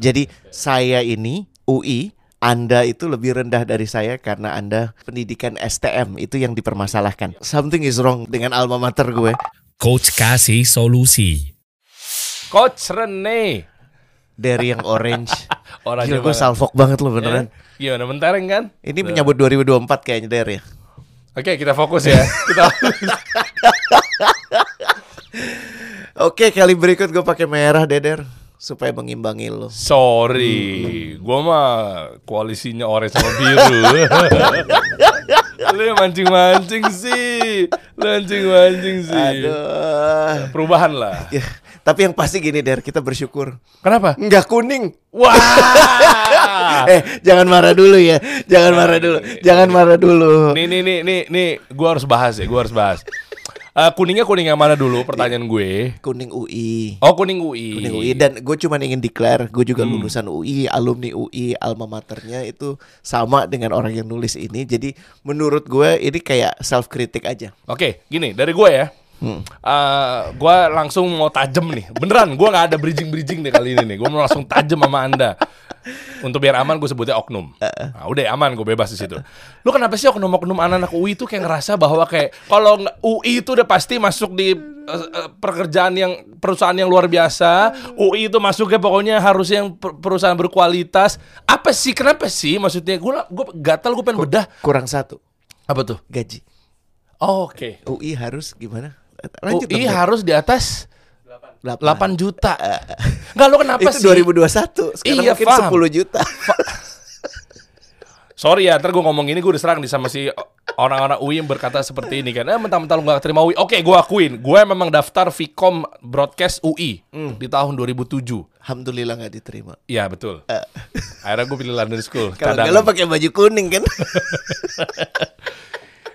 Jadi saya ini UI, Anda itu lebih rendah dari saya karena Anda pendidikan STM itu yang dipermasalahkan. Something is wrong dengan alma mater gue. Coach kasih solusi. Coach Rene. Dari yang orange. Orang Gila gue salfok banget loh beneran. Ya, gimana mentereng kan? Ini menyambut 2024 kayaknya Der ya. Oke, kita fokus ya. kita Oke kali berikut gue pakai merah Deder supaya mengimbangi lo. sorry. Gua mah koalisinya orange sama biru. Lu yang mancing-mancing sih. Lu mancing-mancing sih. Aduh. Perubahan lah. Ya, tapi yang pasti gini Der, kita bersyukur. Kenapa? Nggak kuning. Wah. eh, jangan marah dulu ya. Jangan marah dulu. Jangan marah dulu. nih nih nih nih nih gua harus bahas ya, gua harus bahas. Eh, kuningnya kuning yang mana dulu pertanyaan gue? Kuning UI. Oh, kuning UI. Kuning UI dan gue cuma ingin declare gue juga Hmm. lulusan UI, alumni UI, alma maternya itu sama dengan orang yang nulis ini. Jadi menurut gue ini kayak self kritik aja. Oke, gini dari gue ya. Hmm. Eh, gue langsung mau tajem nih, beneran. Gue nggak ada bridging bridging deh kali ini nih. Gue mau langsung tajem sama anda. Untuk biar aman gue sebutnya oknum. Nah, udah aman gue bebas di situ. Lu kenapa sih oknum-oknum anak-anak UI itu kayak ngerasa bahwa kayak kalau UI itu udah pasti masuk di eh, eh, pekerjaan yang perusahaan yang luar biasa. UI itu masuknya pokoknya harus yang per- perusahaan berkualitas. Apa sih? Kenapa sih? Maksudnya gue gue gatal gue pengen bedah. Kurang satu Apa tuh? gaji. Oh, Oke. UI harus gimana? Lanjut UI dong, harus di atas. 8 juta. Enggak lo kenapa Itu sih? 2021. Sekarang Iya, mungkin paham. 10 juta. Sorry ya, ntar gue ngomong ini gue diserang nih sama si orang-orang UI yang berkata seperti ini kan. Eh, mentang-mentang lu gak terima UI. Oke, gue akuin. Gue memang daftar Vcom Broadcast UI di tahun 2007. Alhamdulillah nggak diterima. Iya, betul. Akhirnya gue pilih London School. Kalau lo pakai baju kuning kan?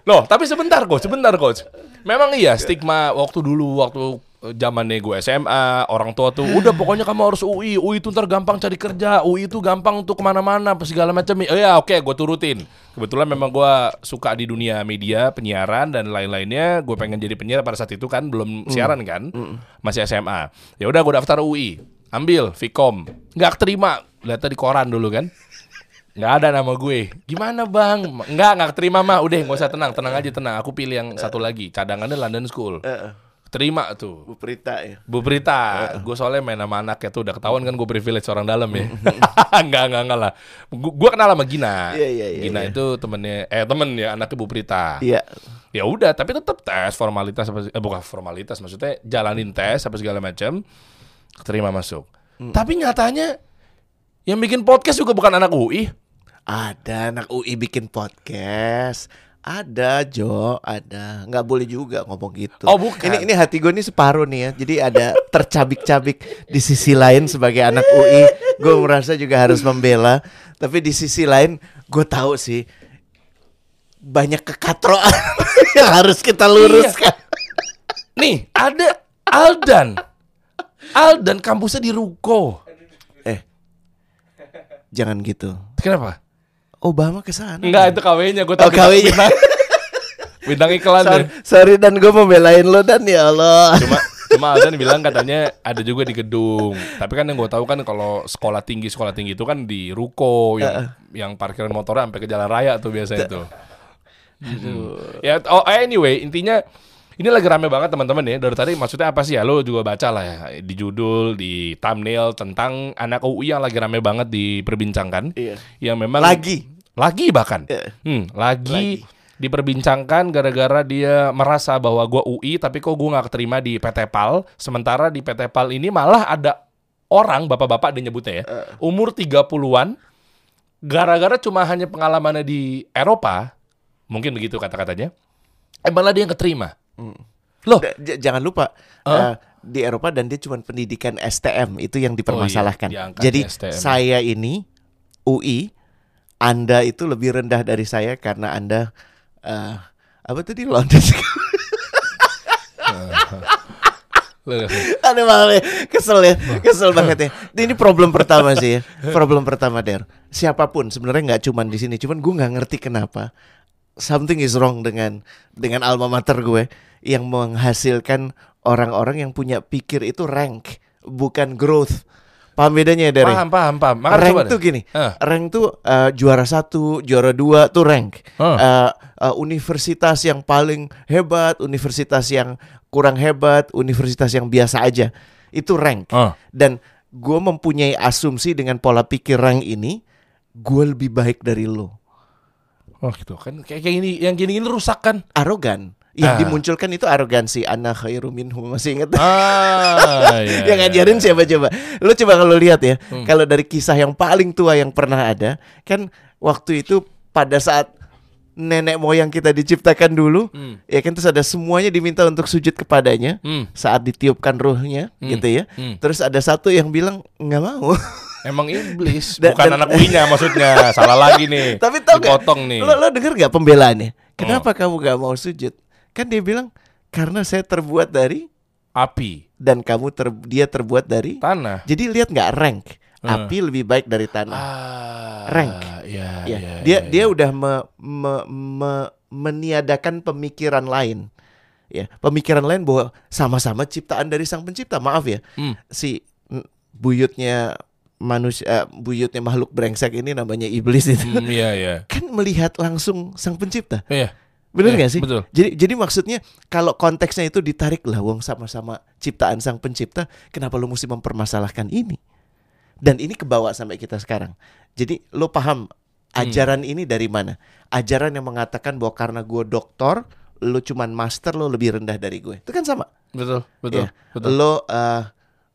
Loh, tapi sebentar coach, sebentar coach. Memang iya stigma waktu dulu waktu zamannya gue SMA, orang tua tuh udah pokoknya kamu harus UI, UI itu ntar gampang cari kerja, UI itu gampang untuk ke mana-mana, apa segala macam. Oh ya oke, gue turutin. Kebetulan memang gue suka di dunia media, penyiaran dan lain-lainnya. Gue pengen jadi penyiar pada saat itu kan belum siaran kan, masih SMA. Ya udah gue daftar UI, ambil Vcom, nggak terima, lihat di koran dulu kan. Nggak ada nama gue. Gimana bang? Nggak, nggak terima mah. Udah, nggak usah tenang, tenang aja tenang. Aku pilih yang satu lagi. Cadangannya London School. Terima tuh. Bu Prita ya. Bu Prita, gue soalnya main sama anaknya tuh udah ketahuan kan gue privilege orang dalam ya. enggak, enggak, enggak lah. Gue kenal sama Gina. Iya, iya, iya, Gina iya. itu temennya, eh temen ya anaknya Bu Prita. Iya. Ya udah, tapi tetap tes formalitas apa eh, bukan formalitas maksudnya jalanin tes apa segala macam. Terima masuk. Hmm. Tapi nyatanya yang bikin podcast juga bukan anak UI. Ada anak UI bikin podcast. Ada Jo, ada. Nggak boleh juga ngomong gitu. Oh, bukan. Ini ini hati gue ini separuh nih ya. Jadi ada tercabik-cabik di sisi lain sebagai anak UI. Gue merasa juga harus membela. Tapi di sisi lain gue tahu sih banyak kekatroan yang harus kita luruskan. Nih, ada Aldan. Aldan kampusnya di Ruko. Eh, jangan gitu. Kenapa? Obama ke sana. Enggak, itu KW-nya gue Oh, KW-nya. Bintang, bintang iklan Sorry, deh. sorry dan gue membelain lo dan ya Allah. Cuma cuma Aldan bilang katanya ada juga di gedung. Tapi kan yang gue tahu kan kalau sekolah tinggi sekolah tinggi itu kan di Ruko yang yang parkiran motornya sampai ke jalan raya tuh biasa itu. Hmm. Ya, oh anyway intinya ini lagi rame banget teman-teman ya. Dari tadi maksudnya apa sih ya? Lo juga baca lah ya di judul, di thumbnail tentang anak UI yang lagi rame banget diperbincangkan. Iya. Yang memang Lagi. lagi bahkan. Iya. Hmm, lagi, diperbincangkan gara-gara dia merasa bahwa gua UI tapi kok gua nggak keterima di PT PAL. Sementara di PT PAL ini malah ada orang bapak-bapak dia nyebutnya ya, umur 30-an gara-gara cuma hanya pengalamannya di Eropa, mungkin begitu kata-katanya. Eh malah dia yang keterima. Loh, Da- j- jangan lupa eh, di Eropa dan dia cuma pendidikan STM itu yang dipermasalahkan. Oh iya, Jadi STM. saya ini UI, Anda itu lebih rendah dari saya karena Anda eh, apa tadi London School. Aduh malah ya, kesel ya, kesel banget ya. Ini problem pertama sih ya, problem pertama der. Siapa pun sebenarnya nggak cuman di sini, cuman gue nggak ngerti kenapa something is wrong dengan dengan alma mater gue yang menghasilkan orang-orang yang punya pikir itu rank bukan growth. Paham bedanya ya dari? Paham, paham, paham. Makanya rank coba tuh deh. gini, Eh. rank tuh eh, juara satu, juara dua tuh rank. Huh. Eh, eh, universitas yang paling hebat, universitas yang kurang hebat, universitas yang biasa aja, itu rank. Huh. Dan gue mempunyai asumsi dengan pola pikir rank ini, gue lebih baik dari lo. Oh gitu kan kayak kayak gini yang gini-gini rusak kan. Arogan. Yang Ah. dimunculkan itu arogansi. Ana khairu minhum. Masih inget? Ah, iya, yang iya, ngajarin iya. siapa coba? Lu coba kalau lihat ya, kalau dari kisah yang paling tua yang pernah ada, kan waktu itu pada saat nenek moyang kita diciptakan dulu, Hmm. ya kan terus ada semuanya diminta untuk sujud kepadanya Hmm. saat ditiupkan ruhnya, gitu ya. Hmm. Terus ada satu yang bilang nggak mau. Emang iblis, bukan dan- anak uinya maksudnya. Salah lagi nih. Tapi tau gak? Dipotong nih. Lo, lo denger gak pembelaannya? Kenapa kamu gak mau sujud? Kan dia bilang karena saya terbuat dari Api, dan kamu ter, dia terbuat dari. tanah. Jadi lihat nggak rank? Hmm. Api lebih baik dari tanah. Ah, Rank. Ya, Ya, ya, dia ya, dia ya. udah me, me- me- meniadakan pemikiran lain. Ya, pemikiran lain bahwa sama-sama ciptaan dari sang pencipta. Maaf ya, Hmm. si buyutnya manusia, eh, buyutnya makhluk brengsek ini namanya iblis itu. Hmm, iya, iya. kan melihat langsung sang pencipta. Iya. Bener Iya, nggak sih? betul. Jadi jadi maksudnya kalau konteksnya itu ditarik lah wong sama-sama ciptaan sang pencipta, kenapa lu mesti mempermasalahkan ini? Dan ini kebawa sampai kita sekarang. Jadi lo paham ajaran ini dari mana? Ajaran yang mengatakan bahwa karena gue doktor, lo cuman master, lo lebih rendah dari gue. Itu kan sama. Betul, betul, Ya. betul. Lo eh,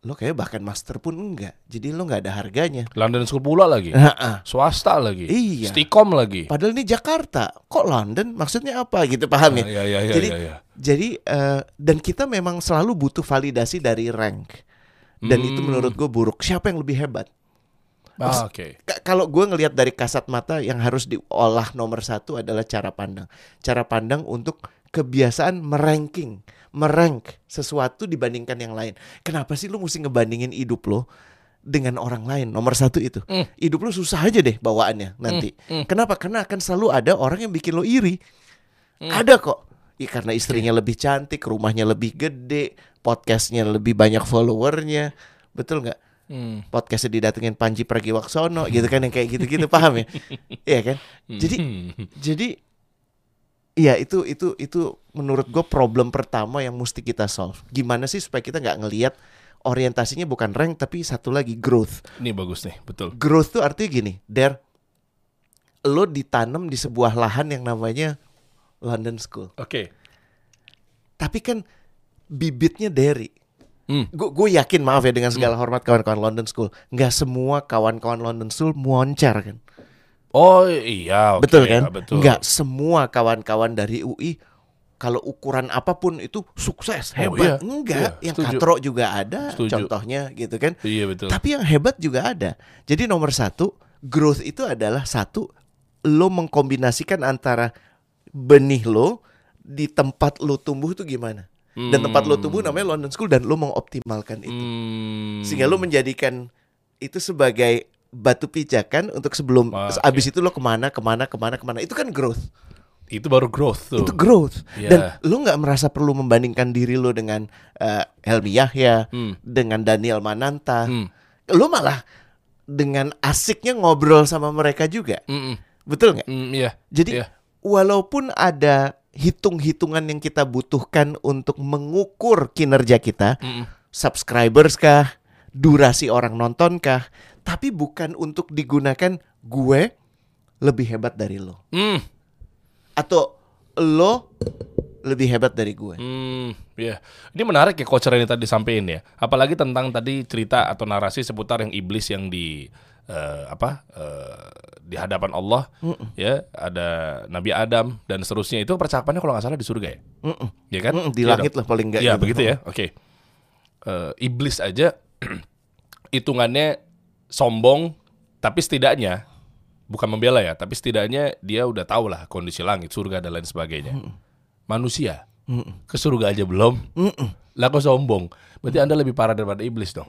lo kayak bahkan master pun enggak. Jadi lo nggak ada harganya. London School pula lagi. Heeh. Swasta lagi. Iya. Stikom lagi. Padahal ini Jakarta, kok London? Maksudnya apa gitu paham ya? Iya, iya, iya, Jadi iya, iya. Jadi eh, dan kita memang selalu butuh validasi dari rank. Dan itu Hmm. menurut gue buruk. Siapa yang lebih hebat? Ah, Oke. Ka- Kalau gue ngelihat dari kasat mata yang harus diolah nomor satu adalah cara pandang. Cara pandang untuk kebiasaan meranking, merank sesuatu dibandingkan yang lain. Kenapa sih lu mesti ngebandingin hidup lo dengan orang lain? Nomor satu itu. Hmm. Hidup lo susah aja deh bawaannya nanti. Hmm, hmm. Kenapa? Karena akan selalu ada orang yang bikin lo iri. Hmm. Ada kok. Ya, karena istrinya lebih cantik, rumahnya lebih gede, podcastnya lebih banyak followernya, betul nggak? Hmm. Podcastnya didatengin Panji Pragiwaksono, gitu kan yang kayak gitu-gitu paham ya? Iya kan? Jadi, Hmm. jadi, iya itu itu itu menurut gue problem pertama yang mesti kita solve. Gimana sih supaya kita nggak ngelihat orientasinya bukan rank tapi satu lagi growth. Ini bagus nih, betul. Growth tuh artinya gini, der, lo ditanam di sebuah lahan yang namanya London School. Oke. Tapi kan bibitnya dari. Hmm. Gue yakin maaf ya dengan segala hormat kawan-kawan London School, nggak semua kawan-kawan London School moncer kan? Oh iya, oke, betul kan? ya, betul. Nggak semua kawan-kawan dari UI kalau ukuran apa pun itu sukses Oh, hebat. iya. Enggak, Iya, yang setuju. katro juga ada, Setuju. contohnya gitu kan? Iya betul. Tapi yang hebat juga ada. Jadi nomor satu, growth itu adalah satu, lo mengkombinasikan antara benih lo di tempat lo tumbuh itu gimana? Dan tempat lo tumbuh namanya London School dan lo mengoptimalkan itu. Hmm. Sehingga lo menjadikan itu sebagai batu pijakan untuk sebelum Oke. abis itu lo ke mana ke mana ke mana ke mana itu kan growth Itu baru growth tuh. itu growth Iya. dan lo nggak merasa perlu membandingkan diri lo dengan eh, Helmi Yahya Hmm. dengan Daniel Mananta Hmm. lo malah dengan asiknya ngobrol sama mereka juga Mm-mm. betul nggak Mm, iya. jadi Iya. walaupun ada hitung-hitungan yang kita butuhkan untuk mengukur kinerja kita Mm-mm. subscribers kah, durasi orang nonton kah, tapi bukan untuk digunakan gue lebih hebat dari lo Mm. atau lo lebih hebat dari gue. Hmm, ya. Ini menarik ya coach ini tadi sampein ya. Apalagi tentang tadi cerita atau narasi seputar yang iblis yang di eh, apa eh, di hadapan Allah ya ada Nabi Adam dan seterusnya itu percakapannya kalau nggak salah di surga ya, Mm-mm. ya kan? Mm-mm, di Iya langit dong. lah paling enggak Iya gitu. begitu ya. Oke. Eh, iblis aja hitungannya sombong, tapi setidaknya bukan membela ya, tapi setidaknya dia udah tahu lah kondisi langit, surga dan lain sebagainya. Manusia ke surga aja belum, Mm-mm. lah kok sombong. Berarti anda lebih parah daripada iblis dong.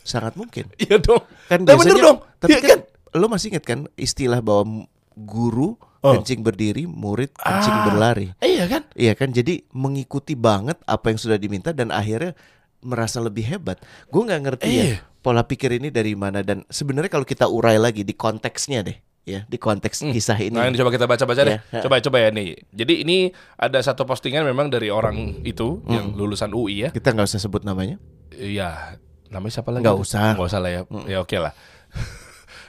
Sangat mungkin. Iya dong. Kan Nah, bener dong. Tapi Iya kan lo masih ingat kan istilah bahwa guru Oh. kencing berdiri, murid kencing Ah. berlari. Iya kan? Iya kan, jadi mengikuti banget apa yang sudah diminta dan akhirnya merasa lebih hebat. Gue nggak ngerti Iya. ya pola pikir ini dari mana dan sebenarnya kalau kita urai lagi di konteksnya deh, ya di konteks kisah ini. Nah, ini coba kita baca-baca deh. Ya. Coba coba ya nih. Jadi ini ada satu postingan memang dari orang itu yang lulusan UI ya. Kita nggak usah sebut namanya. Iya, namanya siapa lagi? Nggak usah. Nggak usah lah ya. Ya oke lah.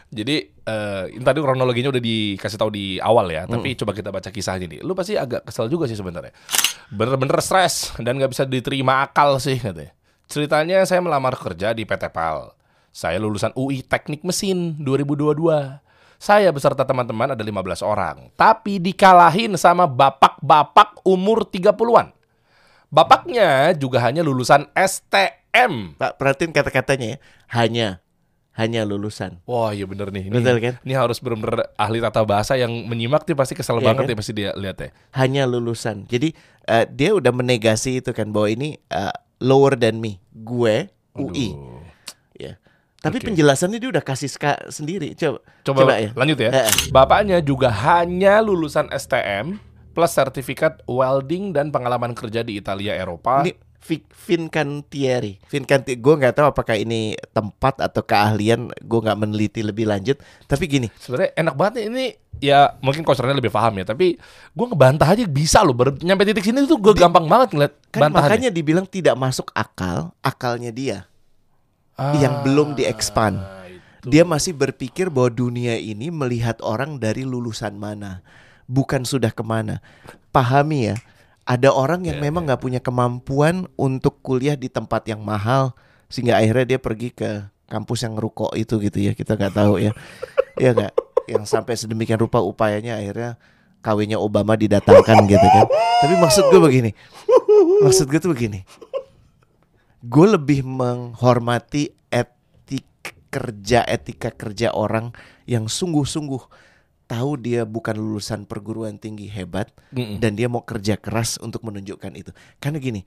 Jadi eh ini tadi kronologinya udah dikasih tahu di awal ya, tapi coba kita baca kisahnya nih. Lu pasti agak kesel juga sih sebenarnya. Bener-bener stres dan nggak bisa diterima akal sih katanya. Ceritanya saya melamar kerja di PT PAL. Saya lulusan UI Teknik Mesin 2022. Saya beserta teman-teman ada 15 orang, tapi dikalahin sama bapak-bapak umur 30-an. Bapaknya juga hanya lulusan STM. Pak perhatiin kata-katanya ya. Hanya hanya lulusan. Wah iya bener nih. Ini, Betul kan? Ini harus bener-bener ahli tata bahasa yang menyimak nih pasti kesel Iya banget kan? ya pasti dia lihat ya. Hanya lulusan. Jadi eh, dia udah menegasi itu kan bahwa ini eh, lower than me. Gue UI. Aduh. Ya. Tapi Oke. penjelasannya dia udah kasih ska sendiri. Coba Coba, ya. lanjut ya. Bapaknya juga hanya lulusan STM plus sertifikat welding dan pengalaman kerja di Italia Eropa. Ini Vi- Fincantieri. Fincantieri. Gue nggak tahu apakah ini tempat atau keahlian. Gue nggak meneliti lebih lanjut. Tapi gini, Sebenarnya enak banget nih ini ya mungkin kosernya lebih paham ya tapi gue ngebantah aja bisa loh baru nyampe titik sini tuh gue gampang banget ngeliat kan bantahannya. makanya dibilang tidak masuk akal. Akalnya dia yang belum. Ah, itu. Dia masih berpikir bahwa dunia ini melihat orang dari lulusan mana, bukan sudah ke mana. Pahami ya, ada orang yang memang nggak punya kemampuan untuk kuliah di tempat yang mahal, sehingga akhirnya dia pergi ke kampus yang ruko itu gitu ya. Kita nggak tahu ya, ya nggak. Yang sampai sedemikian rupa upayanya akhirnya kawinnya Obama didatangkan gitu kan. Tapi maksud gue begini, maksud gue tuh begini gue lebih menghormati etik kerja etika kerja orang yang sungguh-sungguh tahu dia bukan lulusan perguruan tinggi hebat Mm-mm. dan dia mau kerja keras untuk menunjukkan itu karena gini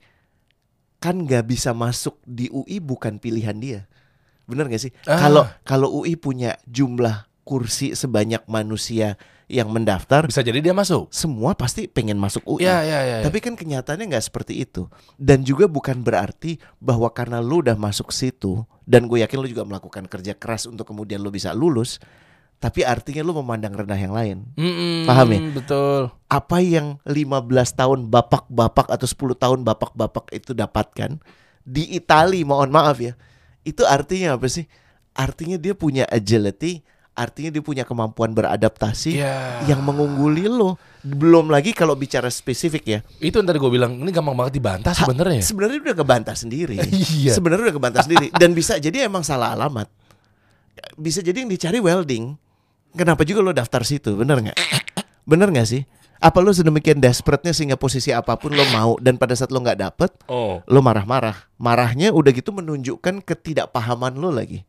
kan nggak bisa masuk di UI bukan pilihan dia bener gak sih Ah. kalau kalau UI punya jumlah kursi sebanyak manusia yang mendaftar bisa jadi dia masuk. semua pasti pengen masuk UI Ya ya ya. tapi kan kenyataannya nggak seperti itu. Dan juga bukan berarti bahwa karena lu udah masuk situ dan gue yakin lu juga melakukan kerja keras untuk kemudian lu bisa lulus, tapi artinya lu memandang rendah yang lain. Mm-mm, Paham ya? Betul. Apa yang 15 tahun bapak-bapak atau 10 tahun bapak-bapak itu dapatkan di Itali, mohon maaf ya. Itu artinya apa sih? Artinya dia punya agility, artinya dia punya kemampuan beradaptasi Ya. yang mengungguli lo. Belum lagi kalau bicara spesifik ya. Itu tadi gue bilang ini gampang banget dibantah sebenarnya. ya? Sebenarnya udah ngebantah sendiri. Iya. Sebenarnya udah ngebantah sendiri dan bisa jadi emang salah alamat. Bisa jadi yang dicari welding. Kenapa juga lo daftar situ? Bener nggak? Bener nggak sih? Apa lo sedemikian desperate-nya sehingga posisi apa pun lo mau dan pada saat lo nggak dapet, Oh. lo marah-marah. Marahnya udah gitu menunjukkan ketidakpahaman lo lagi.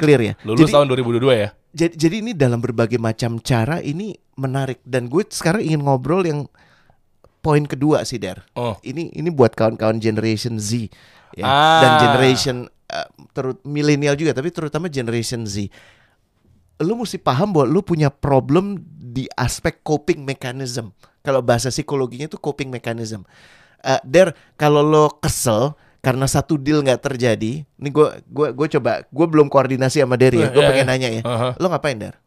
Clear ya? Lulus jadi, tahun 2022 ya. jadi, jadi ini dalam berbagai macam cara ini menarik dan gue sekarang ingin ngobrol yang poin kedua sih Der Oh. ini ini buat kawan-kawan generation Z ya Ah. dan generation eh, terut milenial juga tapi terutama generation Z lu mesti paham bahwa lu punya problem di aspek coping mechanism kalau bahasa psikologinya itu coping mechanism Eh, der kalau lo kesel karena satu deal nggak terjadi ini gue gua gua coba gue belum koordinasi sama Der ya Eh, gue iya, pengen nanya ya Aha. lo ngapain Der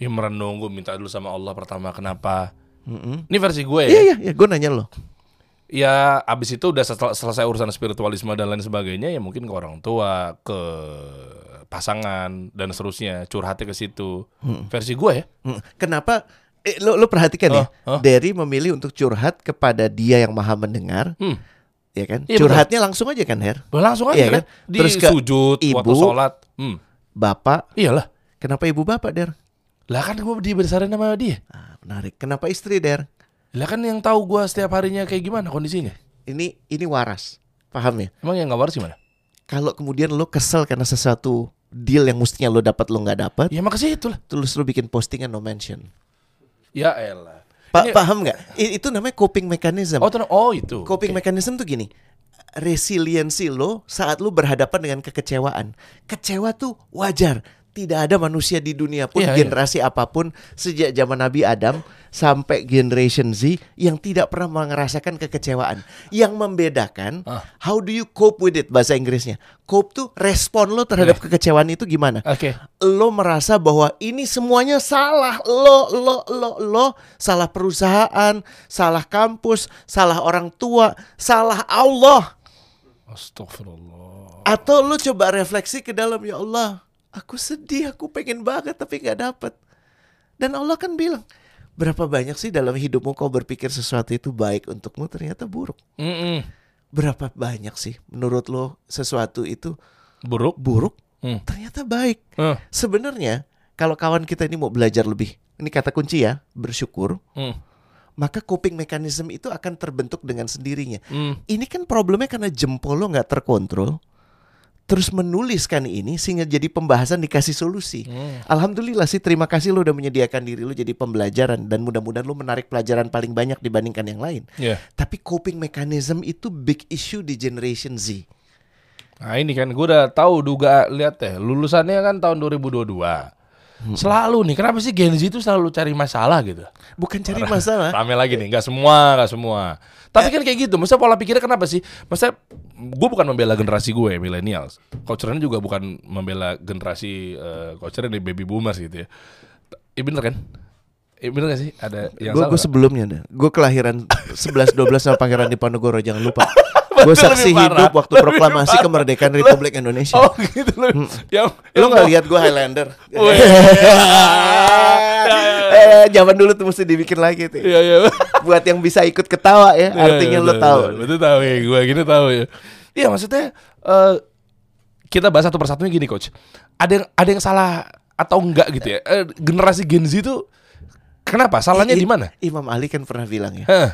Ya merenung gue minta dulu sama Allah pertama kenapa. Mm-mm. Ini versi gue ya. Iya iya iya gue nanya lo Ya abis itu udah setel- selesai urusan spiritualisme dan lain sebagainya ya mungkin ke orang tua, ke pasangan dan seterusnya curhatnya ke situ. Versi gue ya. Hmm, Kenapa? Eh, lo lo perhatikan ya, Oh, oh. Derry memilih untuk curhat kepada dia yang maha mendengar, Hmm. ya kan? Iya, Curhatnya langsung aja kan, Her? Langsung aja Iya kan. kan? Di Terus ke sujud waktu ibu. sholat. Hmm. Bapak, Iyalah. kenapa ibu bapak, Der? Lah kan gue dibesarin sama dia. Ah, menarik. Kenapa istri, Der? Lah kan yang tahu gue setiap harinya kayak gimana kondisinya. Ini ini waras, paham ya? Emang yang gak waras gimana? Kalau kemudian lo kesel karena sesuatu deal yang mestinya lo dapat lo nggak dapat, Ya makasih itulah. terus lo bikin postingan no mention. Ya elah. Pa- Ini- paham nggak? Itu namanya coping mechanism. Oh, oh itu. Coping Oke. mechanism tuh gini. Resiliensi lo saat lo berhadapan dengan kekecewaan. Kecewa tuh wajar, tidak ada manusia di dunia pun Iya, iya. generasi apa pun sejak zaman Nabi Adam sampai generation Z yang tidak pernah merasakan kekecewaan. Yang membedakan Ah. how do you cope with it bahasa Inggrisnya. Cope tuh respon lo terhadap kekecewaan itu gimana? Oke. Lo merasa bahwa ini semuanya salah lo lo lo lo salah perusahaan, salah kampus, salah orang tua, salah Allah. Astagfirullah. Atau lu coba refleksi ke dalam ya Allah, aku sedih, aku pengen banget tapi nggak dapet. Dan Allah kan bilang, berapa banyak sih dalam hidupmu kau berpikir sesuatu itu baik untukmu ternyata buruk. Mm-mm. Berapa banyak sih menurut lo sesuatu itu Buruk. buruk Hmm. ternyata baik. Eh. Sebenarnya kalau kawan kita ini mau belajar lebih, ini kata kunci ya, bersyukur, Hmm. maka coping mechanism itu akan terbentuk dengan sendirinya. Hmm. Ini kan problemnya karena jempol lo nggak terkontrol. Terus menuliskan ini sehingga jadi pembahasan dikasih solusi. Hmm. Alhamdulillah sih terima kasih lo udah menyediakan diri lo jadi pembelajaran dan mudah-mudahan lo menarik pelajaran paling banyak dibandingkan yang lain. Ya. Tapi coping mechanism itu big issue di generation Z. Nah ini kan gue udah tahu duga lihat deh lulusannya kan tahun 2022. Selalu nih kenapa sih Gen Z itu selalu cari masalah gitu? Bukan cari masalah. Rame lagi nih, nggak semua, nggak semua. Tapi kan kayak gitu, maksudnya pola pikirnya kenapa sih? Maksudnya gue bukan membela generasi gue, millennials. Coachernya juga bukan membela generasi uh, coachernya nih baby boomers gitu ya. Iya bener kan? Iya bener gak sih? Ada yang Gue salah? gue sebelumnya dah. Gue kelahiran 11 12 sama Pangeran Diponegoro jangan lupa. Gue saksi lebih parah. hidup waktu Lebih proklamasi parah. kemerdekaan Republik Indonesia. Oh gitu loh. Yang Lo nggak lihat gue Highlander? Wih. eh, zaman dulu tuh mesti dibikin lagi tuh. Iya iya. Buat yang bisa ikut ketawa ya, artinya Iya, lo tahu. Betul, tahu ya, gue gini tahu ya. Iya maksudnya eh, kita bahas satu persatunya gini coach. Ada yang ada yang salah atau enggak gitu ya? Eh, generasi Gen Z itu kenapa? Salahnya di mana? Imam Ali kan pernah bilang ya, Heh,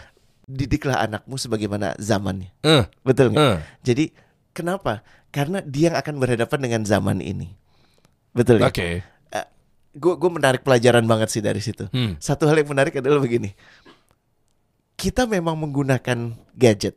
didiklah anakmu sebagaimana zamannya. eh, Betul nggak? eh. Jadi kenapa? Karena dia yang akan berhadapan dengan zaman ini. Betul ya? Oke. Gue gue menarik pelajaran banget sih dari situ. Hmm. Satu hal yang menarik adalah begini. Kita memang menggunakan gadget.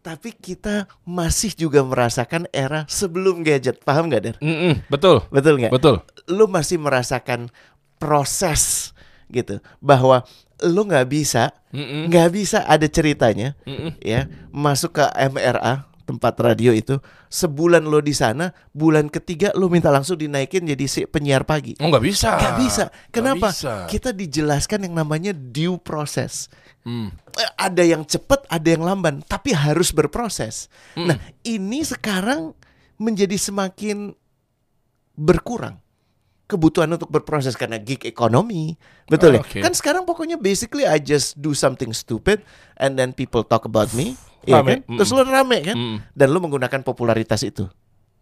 Tapi kita masih juga merasakan era sebelum gadget. Paham nggak, Der? Mm-mm, betul. Betul nggak? Betul. Lu masih merasakan proses gitu. Bahwa lu nggak bisa, nggak bisa ada ceritanya Mm-mm. ya masuk ke MRA tempat radio itu sebulan lo di sana bulan ketiga lo minta langsung dinaikin jadi si penyiar pagi Oh nggak bisa. Gak bisa. Kenapa? Nggak bisa. Kita dijelaskan yang namanya due process. Hmm. Eh, Ada yang cepat, ada yang lamban, tapi harus berproses. Hmm. Nah, ini sekarang menjadi semakin berkurang kebutuhan untuk berproses karena gig ekonomi. Betul ya? Ah. Kan sekarang pokoknya basically I just do something stupid and then people talk about me. Iya kan? Terus lo rame kan? Mm. Dan lo menggunakan popularitas itu.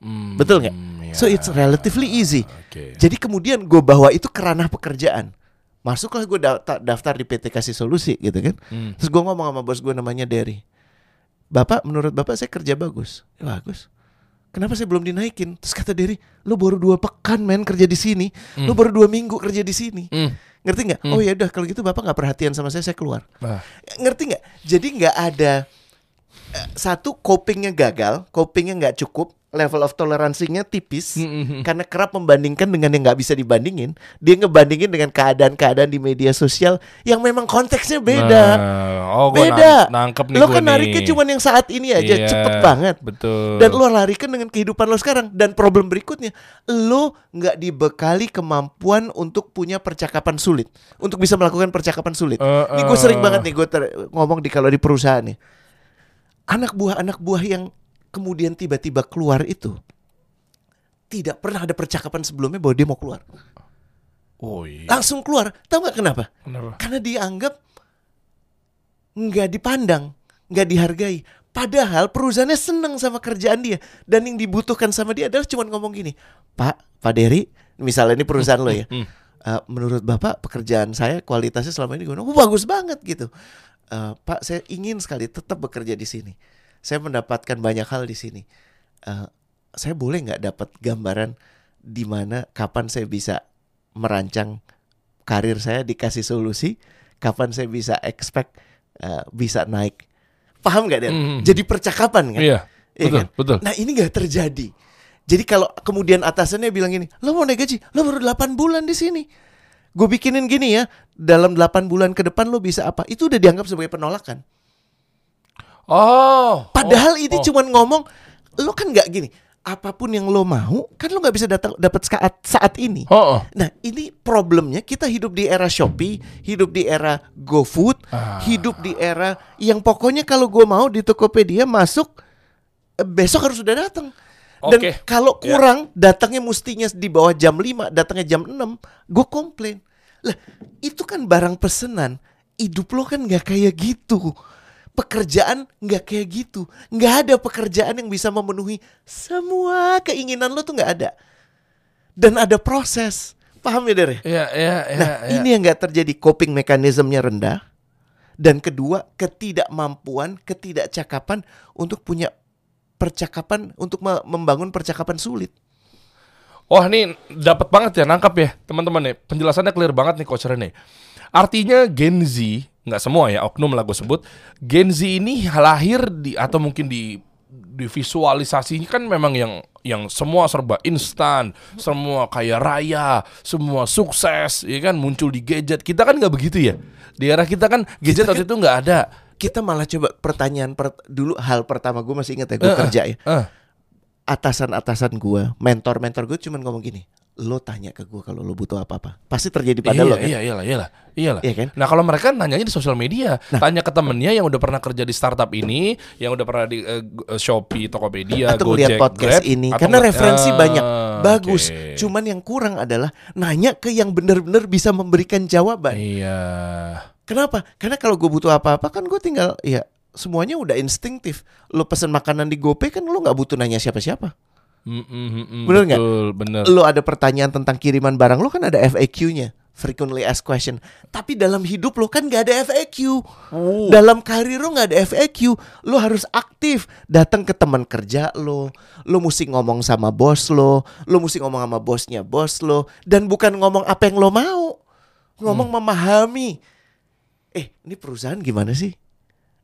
Hmm. Betul nggak? ya. So it's relatively easy. Oke. Jadi kemudian gue bawa itu ke ranah pekerjaan. Masuklah gue daftar, daftar di PT Kasih Solusi gitu kan. Hmm. Terus gue ngomong sama bos gue namanya Derry. Bapak, menurut bapak saya kerja bagus. Ya, bagus. Kenapa saya belum dinaikin? Terus kata Derry, lo baru dua pekan men kerja di sini. Lo baru dua minggu kerja di sini. Hmm. Ngerti nggak? Oh ya udah kalau gitu bapak nggak perhatian sama saya, saya keluar. Nah. Ngerti nggak? Jadi nggak ada eh, satu copingnya gagal, copingnya nggak cukup, level of toleransinya tipis Hmm, karena kerap membandingkan dengan yang nggak bisa dibandingin. Dia ngebandingin dengan keadaan-keadaan di media sosial yang memang konteksnya beda. Nah, oh, beda. nang- nangkep nih lo kan nariknya nih. cuman yang saat ini aja, Iya, cepet banget. Betul. Dan lo larikan dengan kehidupan lo sekarang. Dan problem berikutnya, lo nggak dibekali kemampuan untuk punya percakapan sulit, untuk bisa melakukan percakapan sulit. Eh, Ini gue sering eh. banget nih gue ngomong di kalau di perusahaan nih, anak buah anak buah yang kemudian tiba-tiba keluar itu tidak pernah ada percakapan sebelumnya bahwa dia mau keluar. Oh iya. Langsung keluar. Tahu nggak kenapa? Kenapa? Karena dianggap nggak dipandang, nggak dihargai. Padahal perusahaannya seneng sama kerjaan dia dan yang dibutuhkan sama dia adalah cuma ngomong gini, Pak, Pak Dery, misalnya ini perusahaan lo ya. "Eh, menurut Bapak pekerjaan saya kualitasnya selama ini gimana? Oh, bagus banget gitu. "Eh, Pak, saya ingin sekali tetap bekerja di sini. Saya mendapatkan banyak hal di sini. Eh, saya boleh nggak dapat gambaran di mana kapan saya bisa merancang karir saya dikasih solusi, kapan saya bisa expect eh, bisa naik. Paham nggak, Den? Hmm. Jadi percakapan kan? Iya. Iya Betul, kan? betul. Nah ini nggak terjadi. Jadi kalau kemudian atasannya bilang gini, lo mau naik gaji, lo baru 8 bulan di sini. Gue bikinin gini ya, dalam 8 bulan ke depan lo bisa apa? Itu udah dianggap sebagai penolakan. Oh. Padahal oh, ini oh. cuman ngomong, lo kan nggak gini. Apa pun yang lo mau, kan lo nggak bisa datang dapat saat saat ini. Oh, oh. Nah, ini problemnya kita hidup di era Shopee, hidup di era GoFood, Ah. hidup di era yang pokoknya kalau gue mau di Tokopedia masuk eh, besok harus sudah datang. Dan Oke. kalau Ya. kurang datangnya mestinya di bawah jam 5, datangnya jam 6, gue komplain. Lah, itu kan barang pesenan. Hidup lo kan nggak kayak gitu. Pekerjaan nggak kayak gitu. Nggak ada pekerjaan yang bisa memenuhi semua keinginan lo tuh nggak ada. Dan ada proses. Paham ya, Der? ya? Iya, iya, iya. Nah, iya. ini yang nggak terjadi. Coping mekanismenya rendah. Dan kedua, ketidakmampuan, ketidakcakapan untuk punya percakapan, untuk me- membangun percakapan sulit. Wah ini dapat banget ya nangkap ya teman-teman nih penjelasannya clear banget nih coach Rene. Artinya Gen Z nggak semua ya oknum lah gue sebut Gen Z ini lahir di atau mungkin di di visualisasinya kan memang yang yang semua serba instan, semua kaya raya, semua sukses, ya kan muncul di gadget. Kita kan nggak begitu ya. Di era kita kan gadget waktu itu nggak ada. Kita malah coba pertanyaan per- dulu hal pertama gue masih ingat ya gue Eh, kerja ya. Eh, Atasan-atasan gue, mentor-mentor gue cuman ngomong gini, lo tanya ke gue kalau lo butuh apa-apa. Pasti terjadi pada iya, lo kan. iya, iyalah, iyalah, iyalah. Iya kan? Nah kalau mereka nanyanya di sosial media, tanya ke temennya yang udah pernah kerja di startup ini, yang udah pernah di eh, Shopee, Tokopedia, atau Gojek, podcast Grab, ini karena referensi Ah, banyak bagus oke. cuman yang kurang adalah nanya ke yang benar-benar bisa memberikan jawaban Iya. kenapa karena kalau gue butuh apa-apa kan gue tinggal ya semuanya udah instingtif lo pesen makanan di GoPay kan lo nggak butuh nanya siapa-siapa Mm, mm, mm, mm, Bener nggak? Bener. lo ada pertanyaan tentang kiriman barang lo kan ada FAQ-nya frequently asked question tapi dalam hidup lo kan nggak ada FAQ Oh. dalam karir lo nggak ada FAQ lo harus aktif datang ke teman kerja lo lo mesti ngomong sama bos lo lo mesti ngomong sama bosnya bos lo dan bukan ngomong apa yang lo mau ngomong Hmm. memahami eh ini perusahaan gimana sih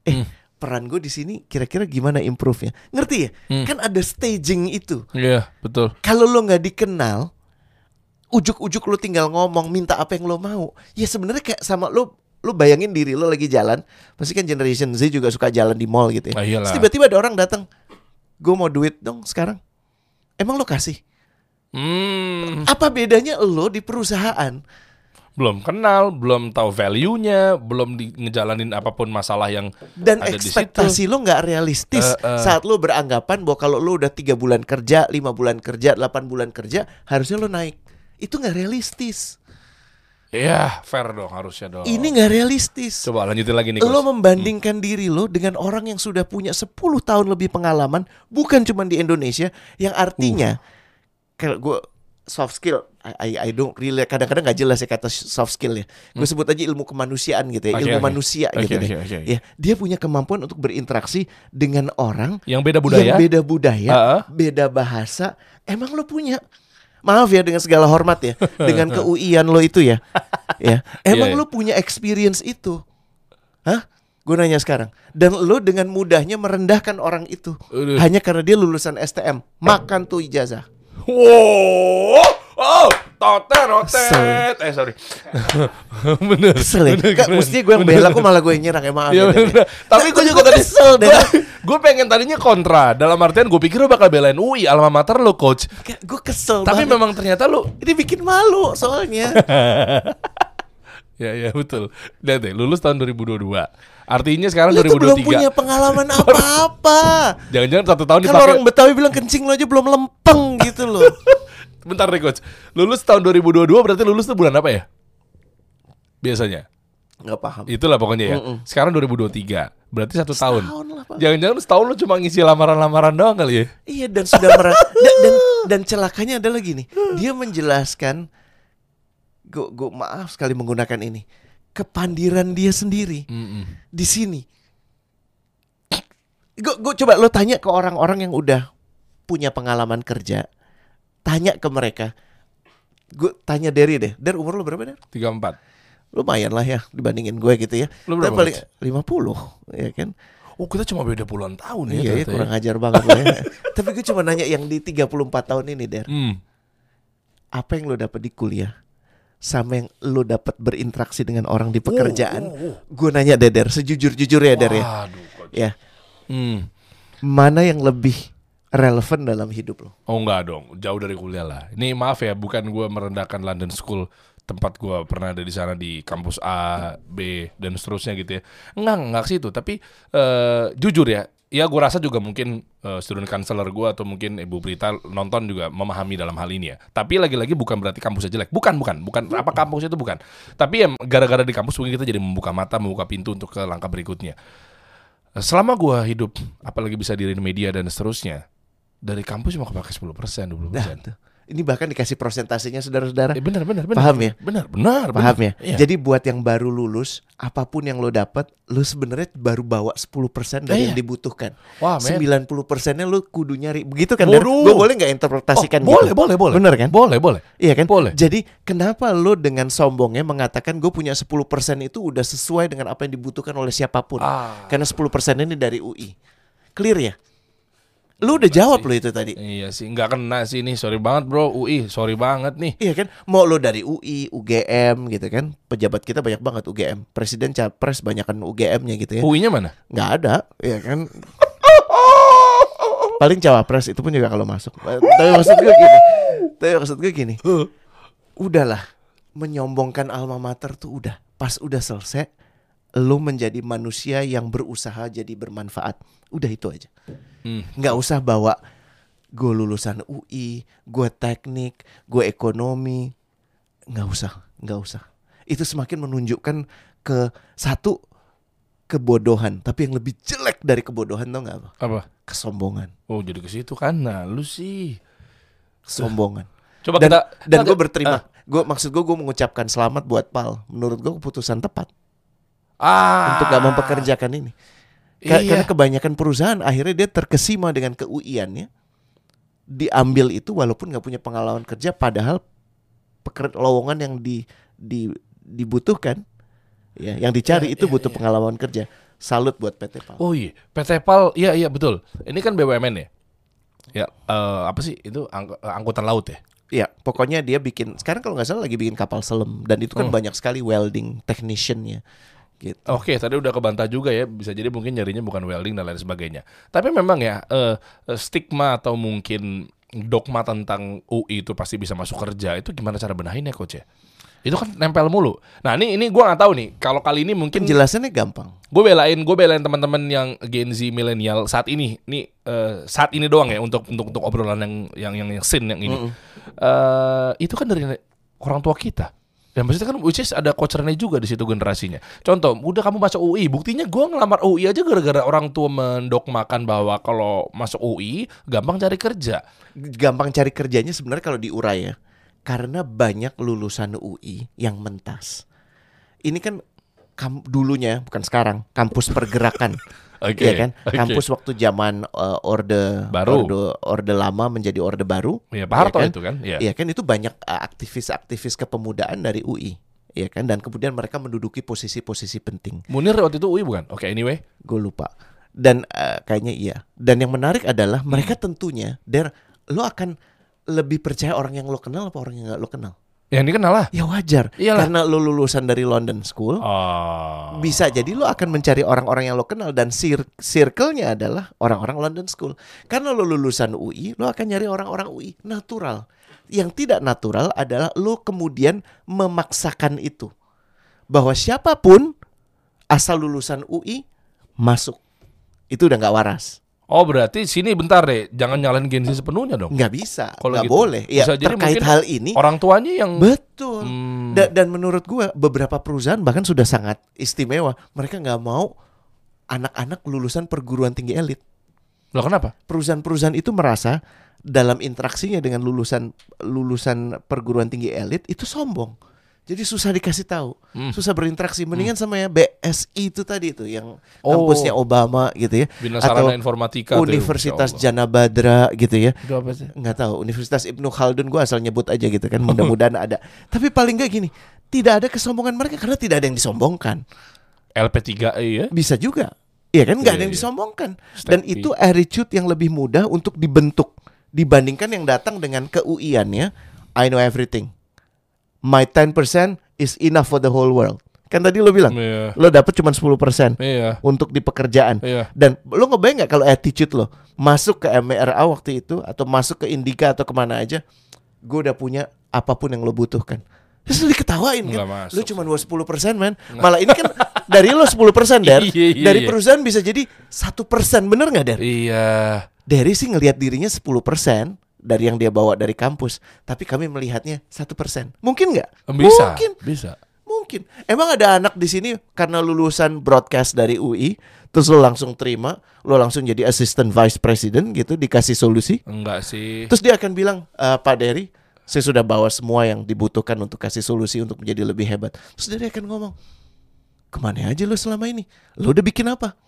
eh Hmm. Peran gue di sini kira-kira gimana improve-nya? Ngerti ya? Hmm. kan ada staging itu. Iya, betul. kalau lo nggak dikenal ujuk-ujuk lo tinggal ngomong minta apa yang lo mau. Ya sebenarnya kayak sama lo lo bayangin diri lo lagi jalan. Pasti kan generation Z juga suka jalan di mall gitu ya. Ah. Terus tiba-tiba ada orang datang gue mau duit dong sekarang. Emang lo kasih? Hmm, apa bedanya lo di perusahaan belum kenal, belum tahu value-nya, belum di, ngejalanin apa pun masalah yang dan ada di ekspektasi lo nggak realistis. Eh, eh. saat lo beranggapan bahwa kalau lo udah tiga bulan kerja lima bulan kerja 8 bulan kerja harusnya lo naik. Itu nggak realistis. Iya, fair dong harusnya dong. ini nggak realistis. Coba lanjutin lagi nih, Lo membandingkan diri lo dengan orang yang sudah punya 10 tahun lebih pengalaman, bukan cuma di Indonesia, yang artinya Uh. kalau gue soft skill, I, I, don't really kadang-kadang nggak jelas ya kata soft skill ya. Gue sebut aja ilmu kemanusiaan gitu ya, Hmm. Oke, ilmu oke. manusia Oke, gitu deh. oke, oke, oke. Ya, dia punya kemampuan untuk berinteraksi dengan orang Yang beda budaya. yang beda budaya, Uh-uh. beda bahasa. Emang lo punya? Maaf ya dengan segala hormat ya, dengan keuian lo itu ya. ya. Emang Iya, iya. lo punya experience itu? Hah? Gue nanya sekarang. Dan lo dengan mudahnya merendahkan orang itu Aduh. hanya karena dia lulusan STM. Makan tuh ijazah. Wow, oh, totet, rotet. Eh sorry, bener. Kesel ya? bener, Kak, bener. mesti gue yang bela, kok malah gue yang nyerang ya maaf Iya, ya, ya. Tapi gue juga tadi kesel deh. Gue pengen tadinya kontra. Dalam artian gue pikir lo bakal belain UI alma mater lo coach. Gue kesel Tapi banget. memang ternyata lo Ini bikin malu soalnya. Ya ya betul. Lihat deh, lulus tahun 2022. Artinya sekarang Lo tuh belum 2023. punya pengalaman apa-apa. Jangan-jangan satu tahun Kalau dipakai. orang Betawi bilang kencing lo aja belum lempeng gitu loh. Bentar deh coach. Lulus tahun 2022 berarti lulus tuh bulan apa ya? Biasanya. Nggak paham. Itulah pokoknya ya. Mm-mm. Sekarang 2023. Berarti satu tahun. Setahun lah, Pak. Jangan-jangan setahun lu cuma ngisi lamaran-lamaran doang kali ya? Iya dan sudah merah dan, dan dan celakanya adalah gini. Dia menjelaskan gue gue maaf sekali menggunakan ini kepandiran dia sendiri Mm-mm. di sini. Gue coba lo tanya ke orang-orang yang udah punya pengalaman kerja, tanya ke mereka. Gue tanya Derry deh, Der umur lo berapa Der? 34. Lumayan lah ya dibandingin gue gitu ya. Tapi berapa, paling 50 ya kan. Oh kita cuma beda puluhan tahun ya. Iya, ya, ternyata kurang ajar banget ya. Tapi gue cuma nanya yang di 34 tahun ini, Der. Hmm. Apa yang lo dapat di kuliah? Sama yang lo dapat berinteraksi dengan orang di pekerjaan. oh, oh. Gue nanya deh, Der. Sejujur-jujurnya, Der ya. Waduh. Ya. Hmm. Mana yang lebih relevan dalam hidup lo? Oh enggak dong, jauh dari kuliah lah. Ini maaf ya, bukan gue merendahkan London School tempat gue pernah ada di sana di kampus A, B dan seterusnya gitu ya. Enggak, enggak ke situ. Tapi eh, jujur ya, ya gue rasa juga mungkin eh, student counselor gue atau mungkin Ibu Prita nonton juga memahami dalam hal ini ya. Tapi lagi-lagi bukan berarti kampusnya jelek. Bukan, bukan, bukan. Apa kampus itu bukan. Tapi ya gara-gara di kampus mungkin kita jadi membuka mata, membuka pintu untuk ke langkah berikutnya. Selama gue hidup, apalagi bisa diri di media dan seterusnya, dari kampus cuma kepake 10%, 20%. Nah, tuh. Ini bahkan dikasih persentasenya saudara-saudara. Eh, benar, benar, benar. Paham ya? Benar, benar. Paham benar. ya? Iya. Jadi buat yang baru lulus, apa pun yang lo dapat, lo sebenarnya baru bawa 10% dari Iya. yang dibutuhkan. Wah, men. 90%-nya lo kudu nyari. Begitu kan? Gue boleh nggak interpretasikan Oh, boleh, gitu? boleh, boleh. Bener kan? Boleh, boleh. Iya kan? Boleh. Jadi kenapa lo dengan sombongnya mengatakan gue punya 10% itu udah sesuai dengan apa yang dibutuhkan oleh siapa pun? Ah. Karena 10% ini dari UI. Clear ya? Lu udah jawab lo itu tadi. Iya sih, nggak kena sih ini. Sorry banget bro, UI. Sorry banget nih. Iya kan? Mau lo dari UI, UGM gitu kan? Pejabat kita banyak banget UGM. Presiden capres banyakan UGM-nya gitu ya. UI-nya mana? Nggak ada, ya kan? Paling cawapres itu pun juga kalau masuk. Tapi maksud gue gini. Tapi maksud gue gini. Udahlah, menyombongkan alma mater tuh udah. Pas udah selesai, lo menjadi manusia yang berusaha jadi bermanfaat. Udah itu aja. Hmm. Nggak usah bawa gue lulusan UI, gue teknik, gue ekonomi. Nggak usah, nggak usah. Itu semakin menunjukkan ke satu kebodohan, tapi yang lebih jelek dari kebodohan tau nggak apa? Apa? Kesombongan, Oh jadi ke situ kan? Nah, lu sih. kesombongan. Coba Dan kita dan gue berterima. Gue maksud gue gue mengucapkan selamat buat Pal. Menurut gue keputusan tepat Ah. untuk gak mempekerjakan ini. Ka- Iya. Karena kebanyakan perusahaan akhirnya dia terkesima dengan keuiannya, diambil itu walaupun nggak punya pengalaman kerja, padahal peker- lowongan yang di, di dibutuhkan, ya, yang dicari Ya, itu ya, butuh ya. pengalaman kerja. Salut buat PT Pal. Oh iya, PT Pal, iya iya betul. Ini kan BUMN ya. Ya, eh, apa sih itu ang- eh, angkutan laut ya? Iya, pokoknya dia bikin sekarang kalau nggak salah lagi bikin kapal selam dan itu kan Hmm. banyak sekali welding techniciannya, gitu. Oke, tadi udah kebantah juga ya. Bisa jadi mungkin nyarinya bukan welding dan lain sebagainya. Tapi memang ya eh, stigma atau mungkin dogma tentang UI itu pasti bisa masuk kerja. Itu gimana cara benahinnya, coach ya? Itu kan nempel mulu. Nah ini ini gue nggak tahu nih. Kalau kali ini mungkin Penjelasannya gampang. gue belain gue belain teman-teman yang Gen Z milenial saat ini. Nih eh, saat ini doang ya untuk untuk untuk obrolan yang yang yang, yang sin yang ini. Eh, itu kan dari orang tua kita. Ya maksudnya kan which is ada Rene juga di situ generasinya. Contoh, udah kamu masuk UI, buktinya gua ngelamar UI aja gara-gara orang tua mendogmakan bahwa kalau masuk UI gampang cari kerja. Gampang cari kerjanya sebenarnya kalau diurai ya. Karena banyak lulusan UI yang mentas. Ini kan kam dulunya bukan sekarang, kampus pergerakan. Oke. Iya kan? oke. Kampus waktu zaman eh, orde Baru. orde orde lama menjadi orde baru. Ya Pak Harto Iya kan? itu kan. Ya. Iya kan itu banyak uh, aktivis-aktivis kepemudaan dari UI. Iya kan dan kemudian mereka menduduki posisi-posisi penting. Munir waktu itu UI bukan? Oke, anyway. Gue lupa. Dan uh, kayaknya iya. Dan yang menarik adalah mereka Hmm. tentunya der lo akan lebih percaya orang yang lo kenal apa orang yang gak lo kenal. Yang dikenal lah. Ya wajar. Iyalah. Karena lo lulusan dari London School. Oh. Bisa jadi lo akan mencari orang-orang yang lo kenal dan cir circle-nya adalah orang-orang London School. Karena lo lulusan UI, lo akan nyari orang-orang UI natural. Yang tidak natural adalah lo kemudian memaksakan itu. Bahwa siapa pun asal lulusan UI masuk. Itu udah nggak waras. Oh berarti sini bentar deh, jangan nyalain Gen Z sepenuhnya dong. Nggak bisa, Kalau nggak gitu. boleh. Ya Bisa jadi terkait hal ini Orang tuanya yang betul. Hmm. Da- dan menurut gua beberapa perusahaan bahkan sudah sangat istimewa. Mereka nggak mau anak-anak lulusan perguruan tinggi elit. Loh kenapa? Perusahaan-perusahaan itu merasa dalam interaksinya dengan lulusan lulusan perguruan tinggi elit itu sombong. Jadi susah dikasih tahu, Hmm. susah berinteraksi. Mendingan sama ya BSI itu tadi itu yang Oh. kampusnya Obama gitu ya, Bina atau Informatika Universitas Masya Jana. Badra gitu ya. Itu apa sih? nggak tahu Universitas Ibnu Khaldun gue asal nyebut aja gitu kan mudah-mudahan ada tapi paling nggak gini tidak ada kesombongan mereka karena tidak ada yang disombongkan LP3 ya. bisa juga Iya kan nggak ada Iya, yang iya. disombongkan. Dan itu attitude yang lebih mudah untuk dibentuk dibandingkan yang datang dengan keuiannya I know everything. My 10% is enough for the whole world. Kan tadi lo bilang, Iya. lo dapet cuma 10% Iya. untuk di pekerjaan. Iya. Dan lo ngebayang nggak kalau attitude lo masuk ke MRA waktu itu atau masuk ke Indika atau ke mana aja, gue udah punya apa pun yang lo butuhkan. Terus lo diketawain kan? Masuk. Lo cuma 10% man. Malah ini kan dari lo 10% Der. Iya, iya, dari perusahaan bisa jadi satu persen bener nggak Der? Iya. Derry sih ngelihat dirinya 10% dari yang dia bawa dari kampus, tapi kami melihatnya satu persen. Mungkin nggak? Bisa. Mungkin. Bisa. Mungkin. Emang ada anak di sini karena lulusan broadcast dari UI, terus lo langsung terima, lo langsung jadi assistant vice president gitu, dikasih solusi. Enggak sih. Terus dia akan bilang, "Eh, Pak Derry, saya sudah bawa semua yang dibutuhkan untuk kasih solusi untuk menjadi lebih hebat. Terus Derry akan ngomong, ke mana aja lo selama ini? Lo udah bikin apa?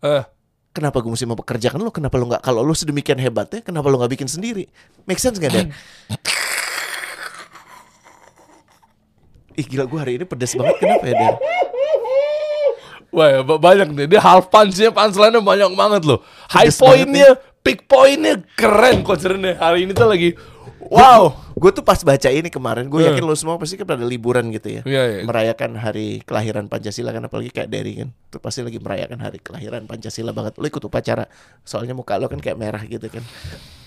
Eh, Kenapa gue mesti mempekerjakan lo? Kenapa lo nggak? Kalau lo sedemikian hebatnya, kenapa lo nggak bikin sendiri? Make sense nggak, Der? Ih gila gue hari ini pedes banget kenapa ya Der? Wah, ya, ba- banyak nih. Dia half punch-nya, punchline-nya banyak banget loh. High point-nya, peak point-nya keren konsernya. Hari ini tuh lagi wow. Gue tuh pas baca ini kemarin, gue Eh. yakin lo semua pasti kan pada liburan gitu ya, Iya, iya. merayakan hari kelahiran Pancasila kan, apalagi kayak Derry kan, tuh pasti lagi merayakan hari kelahiran Pancasila banget. Lo ikut upacara, soalnya muka lo kan kayak merah gitu kan,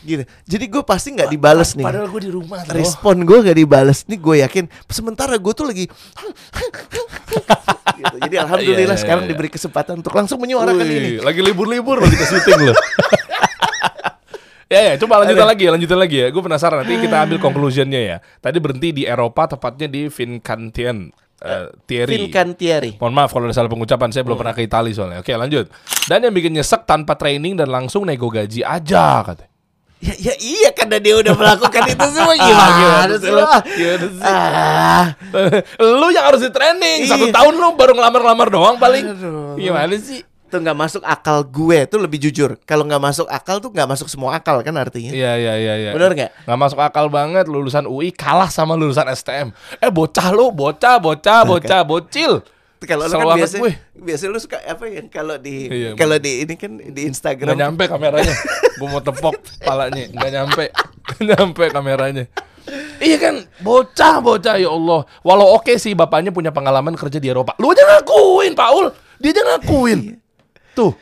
gitu. Jadi gue pasti nggak dibales nih. Padahal gue di rumah loh. Respon gue gak dibales nih, gue yakin. Sementara gue tuh lagi, gitu. Jadi alhamdulillah Iya, iya, sekarang iya. diberi kesempatan untuk langsung menyuarakan Wih, ini. Lagi libur-libur loh kita syuting loh. ya, ya, coba lanjutin lagi ya, lanjutin lagi ya. Gue penasaran nanti kita ambil conclusionnya ya. Tadi berhenti di Eropa, tepatnya di Vincentien. eh, Thierry. Vincantieri. Mohon maaf kalau ada salah pengucapan, saya belum pernah ke Italia soalnya. Oke, lanjut. Dan yang bikin nyesek tanpa training dan langsung nego gaji aja katanya. Ya, ya iya karena dia udah melakukan itu semua Ah, gimana gimana sih lo? Gimana sih? Ah, lu yang harus di training. Satu Iya. tahun lu baru ngelamar-lamar doang paling. Aduh. Gimana sih? Itu nggak masuk akal gue tuh lebih jujur. Kalau nggak masuk akal tuh nggak masuk semua akal kan artinya. Iya iya iya iya. Bener nggak? Nggak masuk akal banget lulusan UI kalah sama lulusan STM. Eh bocah lu, bocah, bocah, bocah, bocil. Kalau Kesel kan biasa, gue. biasa lu suka apa ya? Kalau di Iya, kalau di ini kan di Nggak Instagram nyampe kameranya. Gue mau tepok palanya. Nggak nyampe. Nggak nyampe kameranya. Iya kan, bocah, bocah ya Allah. Walau oke sih bapaknya punya pengalaman kerja di Eropa. Lu aja ngakuin, Paul. Dia aja ngakuin. Tuh.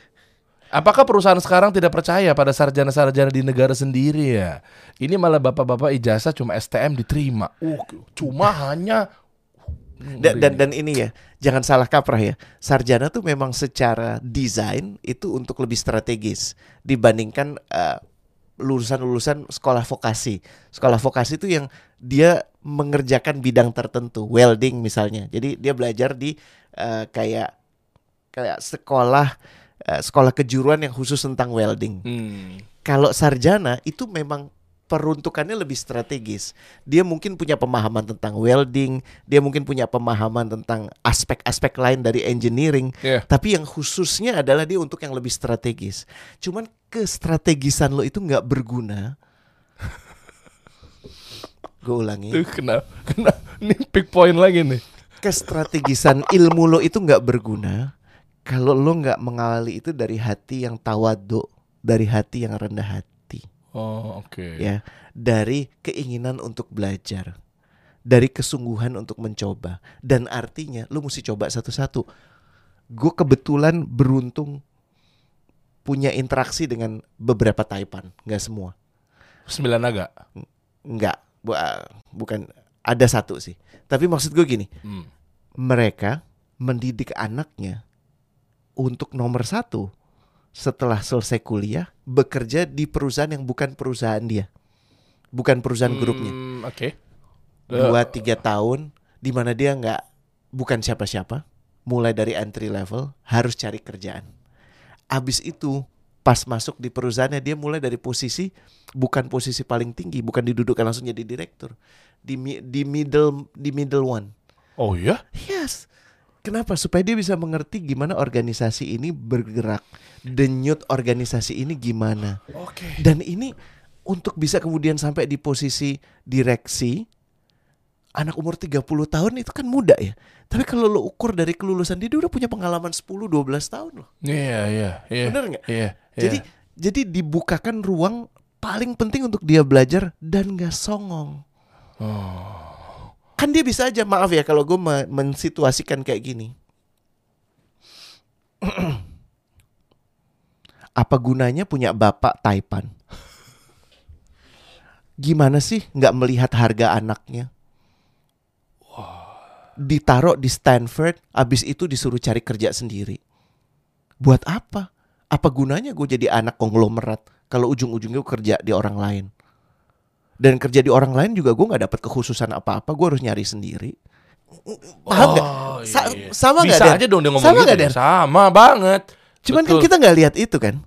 Apakah perusahaan sekarang tidak percaya pada sarjana-sarjana di negara sendiri ya? Ini malah bapak-bapak ijazah cuma STM diterima. Uh, cuma hanya dan, dan dan ini ya jangan salah kaprah ya sarjana tuh memang secara desain itu untuk lebih strategis dibandingkan eh, lulusan-lulusan sekolah vokasi sekolah vokasi itu yang dia mengerjakan bidang tertentu welding misalnya jadi dia belajar di eh, kayak kayak sekolah eh, sekolah kejuruan yang khusus tentang welding Hmm. kalau sarjana itu memang peruntukannya lebih strategis. Dia mungkin punya pemahaman tentang welding, dia mungkin punya pemahaman tentang aspek-aspek lain dari engineering, Iya. tapi yang khususnya adalah dia untuk yang lebih strategis. Cuman kestrategisan lo itu nggak berguna. Gue ulangi, Tuh kena kena ini pick point lagi nih. kestrategisan ilmu lo itu nggak berguna kalau lo nggak mengawali itu dari hati yang tawadu, dari hati yang rendah hati. Oh, oke. ya dari keinginan untuk belajar dari kesungguhan untuk mencoba dan artinya lu mesti coba satu-satu gue kebetulan beruntung punya interaksi dengan beberapa taipan nggak semua Sembilan naga. nggak bu- bukan ada satu sih tapi maksud gue gini Hmm. mereka mendidik anaknya untuk nomor satu setelah selesai kuliah bekerja di perusahaan yang bukan perusahaan dia. Bukan perusahaan grupnya. Hmm, Oke. dua tiga tahun di mana dia nggak bukan siapa-siapa mulai dari entry level harus cari kerjaan. Abis itu pas masuk di perusahaannya dia mulai dari posisi bukan posisi paling tinggi bukan didudukkan langsung jadi direktur. Di di middle di middle one. Oh iya? yes kenapa supaya dia bisa mengerti gimana organisasi ini bergerak denyut organisasi ini gimana Oke. dan ini untuk bisa kemudian sampai di posisi direksi anak umur 30 tahun itu kan muda ya. Tapi kalau lo ukur dari kelulusan dia, dia udah punya pengalaman 10 12 tahun loh. Iya, iya, iya. Bener nggak? Iya. Jadi iya. jadi dibukakan ruang paling penting untuk dia belajar dan gak songong. Kan dia bisa aja maaf ya kalau gue me- mensituasikan kayak gini. Apa gunanya punya bapak Taipan? Gimana sih nggak melihat harga anaknya? Ditaruh di Stanford, abis itu disuruh cari kerja sendiri. Buat apa? Apa gunanya gue jadi anak konglomerat kalau ujung-ujungnya kerja di orang lain? Dan kerja di orang lain juga gue nggak dapat kekhususan apa-apa, gue harus nyari sendiri. Paham nggak? Oh, Sa- iya. sama nggak? Bisa aja dong dia ngomong Sama gitu. Dan? Sama banget. Cuman kan Betul. kita nggak lihat itu kan?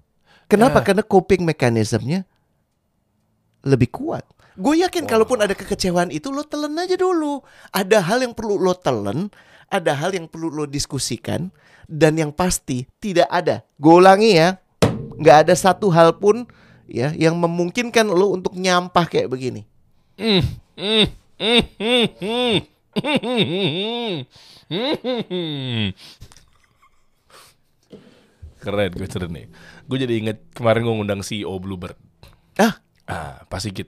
Kenapa? Ya. Karena coping mekanismenya lebih kuat. Gue yakin kalaupun ada kekecewaan itu lo telan aja dulu. Ada hal yang perlu lo telan, ada hal yang perlu lo diskusikan, dan yang pasti tidak ada. Gue ulangi ya, nggak ada satu hal pun ya yang memungkinkan lo untuk nyampah kayak begini. Mm, mm, mm, mm, mm. Mm. Keren gue cerita nih. Gue jadi inget kemarin gue ngundang CEO Bluebird. Ah, Ah, Pak Sigit.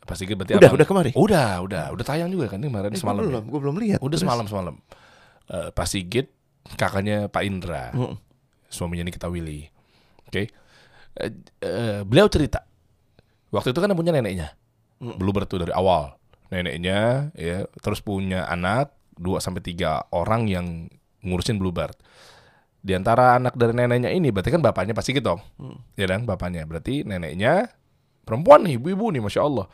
Pak Sigit berarti Udah, abang- udah kemari? Udah, udah, udah tayang juga kan kemarin eh, semalam. gue ya? belum, gue belum lihat. Udah Terus? semalam semalam. Eh, Pak Sigit, kakaknya Pak Indra, Mm. suaminya Nikita Willy. Oke, Eh, eh, beliau cerita waktu itu kan punya neneknya, Bluebird tuh dari awal. Neneknya ya terus punya anak 2 sampai tiga orang yang ngurusin Bluebird. Di antara anak dari neneknya ini berarti kan bapaknya Pak Sigit dong. Ya kan bapaknya. Berarti neneknya perempuan nih, ibu-ibu nih Masya Allah.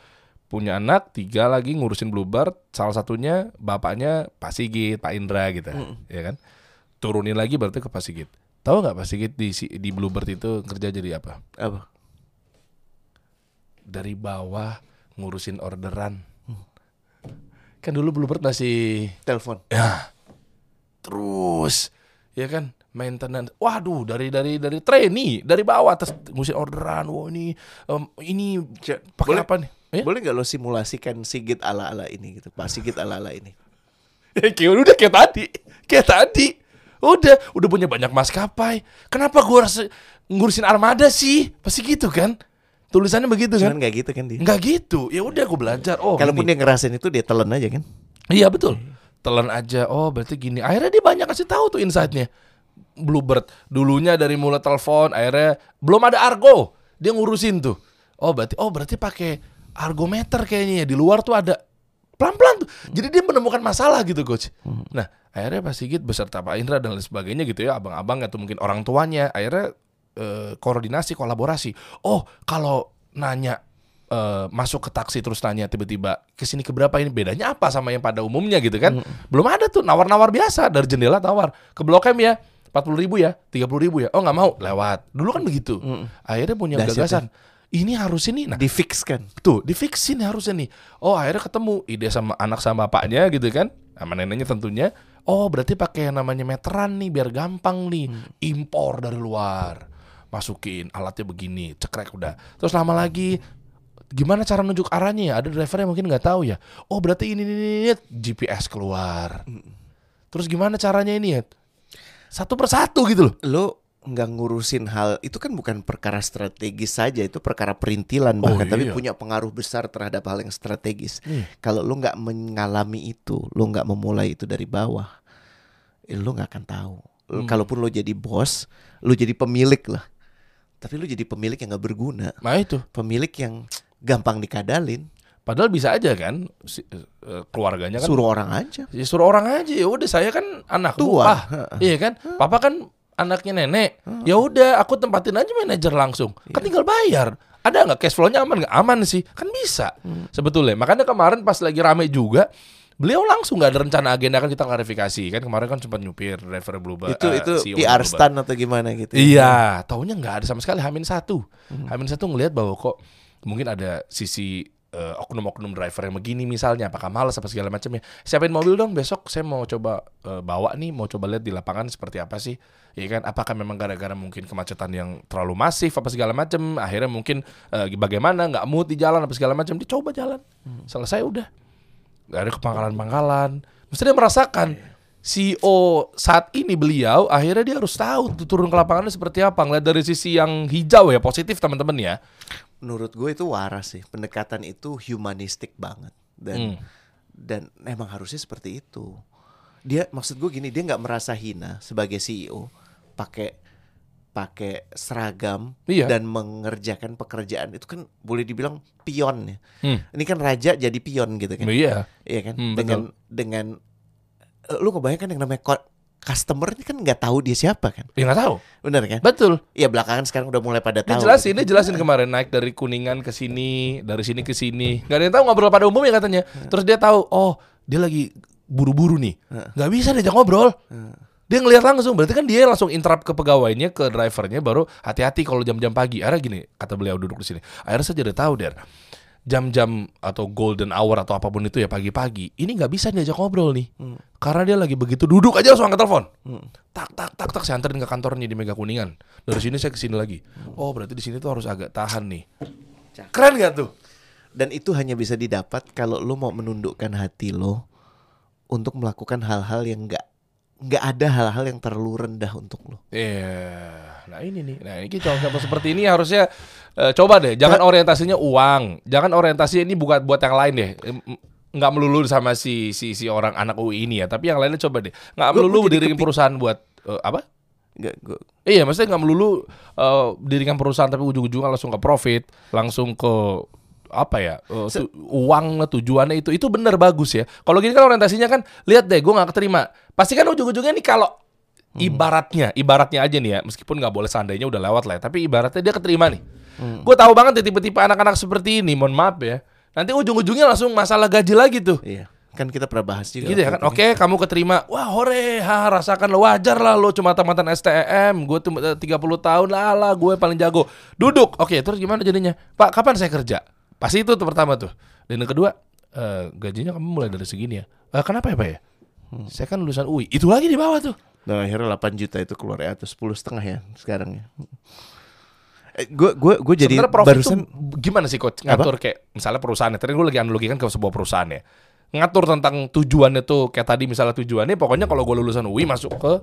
Punya anak, tiga lagi ngurusin Bluebird. Salah satunya bapaknya Pak Sigit, Pak Indra gitu. Ya kan. Turunin lagi berarti ke Pak Sigit. Tahu nggak Pak Sigit di, si- di Bluebird itu kerja jadi apa? Apa? Dari bawah ngurusin orderan. Kan dulu Bluebird masih Telepon. Ya. Terus ya kan maintenance. Waduh, dari dari dari trainee, dari bawah terus ngurusin orderan. Wah, ini em, ini pakai boleh- apa nih? Ya? Boleh nggak lo simulasikan Sigit ala-ala ini gitu, Pak Sigit ala-ala ini? kayak udah kayak tadi. Kayak tadi. Udah, udah punya banyak maskapai. Kenapa gua rasa ngurusin armada sih? Pasti gitu kan? Tulisannya begitu kan? Cuman nggak gitu kan dia. Enggak gitu. Ya udah gua belajar. Oh, Kalaupun dia ngerasain itu dia telan aja kan. Iya betul. Telan aja. Oh berarti gini. Akhirnya dia banyak kasih tahu tuh insight-nya. Bluebird dulunya dari mulai telepon, akhirnya belum ada argo. Dia ngurusin tuh. Oh berarti oh berarti pakai argometer kayaknya ya. Di luar tuh ada pelan-pelan tuh. Jadi dia menemukan masalah gitu coach. Nah akhirnya Pak Sigit beserta Pak Indra dan lain sebagainya gitu ya, abang-abang atau mungkin orang tuanya, akhirnya eh, koordinasi kolaborasi. Oh kalau nanya eh, masuk ke taksi terus nanya tiba-tiba ke sini ke berapa ini? Bedanya apa sama yang pada umumnya gitu kan? Belum ada tuh nawar-nawar biasa dari jendela tawar. Ke blok M ya 40 ribu ya 30 ribu ya. Oh nggak mau lewat. Dulu kan begitu. Akhirnya punya ya. Ini harus ini. Nah Di fix kan. tuh difixin harusnya nih oh akhirnya ketemu ide sama anak sama bapaknya gitu kan. Sama neneknya tentunya. Oh berarti pakai yang namanya meteran nih biar gampang nih. Impor dari luar. Masukin alatnya begini cekrek udah. Terus lama lagi gimana cara nunjuk arahnya ya? Ada driver yang mungkin nggak tahu ya. Oh berarti ini, ini, ini, GPS keluar. Terus gimana caranya ini ya? Satu persatu gitu loh. Lo nggak ngurusin hal itu kan bukan perkara strategis saja itu perkara perintilan Oh, bahkan tapi iya. punya pengaruh besar terhadap hal yang strategis. Iya. Kalau lo nggak mengalami itu, lo nggak memulai itu dari bawah, eh, lo nggak akan tahu. Hmm. Kalaupun lo jadi bos, lo jadi pemilik lah. Tapi lo jadi pemilik yang nggak berguna, nah itu pemilik yang gampang dikadalin, padahal bisa aja kan si- eh, keluarganya kan suruh orang aja. Ya suruh orang aja ya udah saya kan anak Tua. ah iya kan papa kan anaknya nenek ya udah aku tempatin aja manajer langsung kan Iya. tinggal bayar ada nggak cash flow-nya aman nggak aman sih kan bisa Hmm. sebetulnya makanya kemarin pas lagi rame juga beliau langsung nggak ada rencana agenda kan kita klarifikasi kan kemarin kan sempat nyupir driver Bluebird itu eh, itu CEO PR stand atau gimana gitu. Iya, taunya nggak ada sama sekali Hamin satu. Hmm. Hamin satu ngelihat bahwa kok mungkin ada sisi eh, oknum-oknum driver yang begini misalnya, apakah malas apa segala macamnya. Siapin mobil dong besok saya mau coba eh, bawa nih, mau coba lihat di lapangan seperti apa sih. Iya kan, apakah memang gara-gara mungkin kemacetan yang terlalu masif apa segala macam, akhirnya mungkin eh, bagaimana nggak mood di jalan apa segala macam, dicoba jalan. Hmm. Selesai udah. ada kepangkalan-pangkalan. Mesti dia merasakan CEO saat ini beliau akhirnya dia harus tahu tuh turun ke lapangannya seperti apa. Ngeliat dari sisi yang hijau ya, positif teman-teman ya. Menurut gue itu waras sih. Pendekatan itu humanistik banget dan Hmm. dan emang harusnya seperti itu. Dia maksud gue gini, dia nggak merasa hina sebagai CEO pakai pakai seragam Iya. dan mengerjakan pekerjaan itu kan boleh dibilang pion ya. Hmm. Ini kan raja jadi pion gitu kan. Iya. Iya kan? Hmm, dengan dengan eh, lu kebayangkan yang namanya customer ini kan nggak tahu dia siapa kan. Ya nggak tahu. Bener kan? Betul. Iya belakangan sekarang udah mulai pada Dia tahu. jelasin, dia jelasin kemarin naik dari kuningan ke sini, dari sini ke sini. Gak ada yang tahu ngobrol pada umumnya katanya. Terus dia tahu, oh dia lagi buru-buru nih. Gak bisa diajak ngobrol. Dia ngelihat langsung, berarti kan dia langsung interrupt ke pegawainya, ke drivernya, baru hati-hati kalau jam-jam pagi. Akhirnya gini, kata beliau duduk di sini. Akhirnya saya jadi tahu, Der. Jam-jam atau golden hour atau apa pun itu ya pagi-pagi, ini nggak bisa diajak ngobrol nih. Karena dia lagi begitu duduk aja langsung angkat telepon. Tak tak tak tak saya anterin ke kantornya di Mega Kuningan. Dari sini saya ke sini lagi. Oh, berarti di sini tuh harus agak tahan nih. Keren gak tuh? Dan itu hanya bisa didapat kalau lu mau menundukkan hati lo untuk melakukan hal-hal yang nggak nggak ada hal-hal yang terlalu rendah untuk lo. Iya. Nah ini nih. Nah ini contoh seperti ini harusnya eh, coba deh. Jangan orientasinya uang. Jangan orientasinya ini bukan buat yang lain deh. Nggak melulu sama si si si orang anak UI ini ya. Tapi yang lainnya coba deh. Nggak melulu diriin perusahaan buat eh, apa? Gua, Iya, maksudnya nggak melulu eh, dirikan perusahaan tapi ujung-ujungnya langsung ke profit, langsung ke apa ya eh, tu- uang tujuannya itu itu bener bagus ya. Kalau gini kan orientasinya kan lihat deh, gue nggak keterima. Pasti kan ujung-ujungnya nih kalau ibaratnya, ibaratnya aja nih ya, meskipun nggak boleh seandainya udah lewat lah, ya, tapi ibaratnya dia keterima nih. Gue tahu banget ya tipe-tipe anak-anak seperti ini, mohon maaf ya. Nanti ujung-ujungnya langsung masalah gaji lagi tuh. iya. Kan kita pernah bahas juga. Gitu ya kan? Oke, kamu keterima. Wah, hore, ha, rasakan lo wajar lah lo cuma tamatan STM. Gue tuh eh, 30 tahun lah lah, gue paling jago. Duduk. Oke, terus gimana jadinya? Pak, kapan saya kerja? Pasti itu tuh pertama tuh. Dan yang kedua, eh, gajinya kamu mulai dari segini ya. Eh, kenapa ya, Pak ya? Saya kan lulusan UI. Itu lagi di bawah tuh. Dan akhirnya 8 juta itu keluar ya atau 10 setengah ya sekarang ya. Eh, gue gue gue jadi Sebenarnya profit barusan gimana sih coach? Ngatur kayak misalnya perusahaan tadi gue lagi analogikan ke sebuah perusahaan ya. Ngatur tentang tujuannya tuh kayak tadi misalnya tujuannya pokoknya kalau gue lulusan UI masuk ke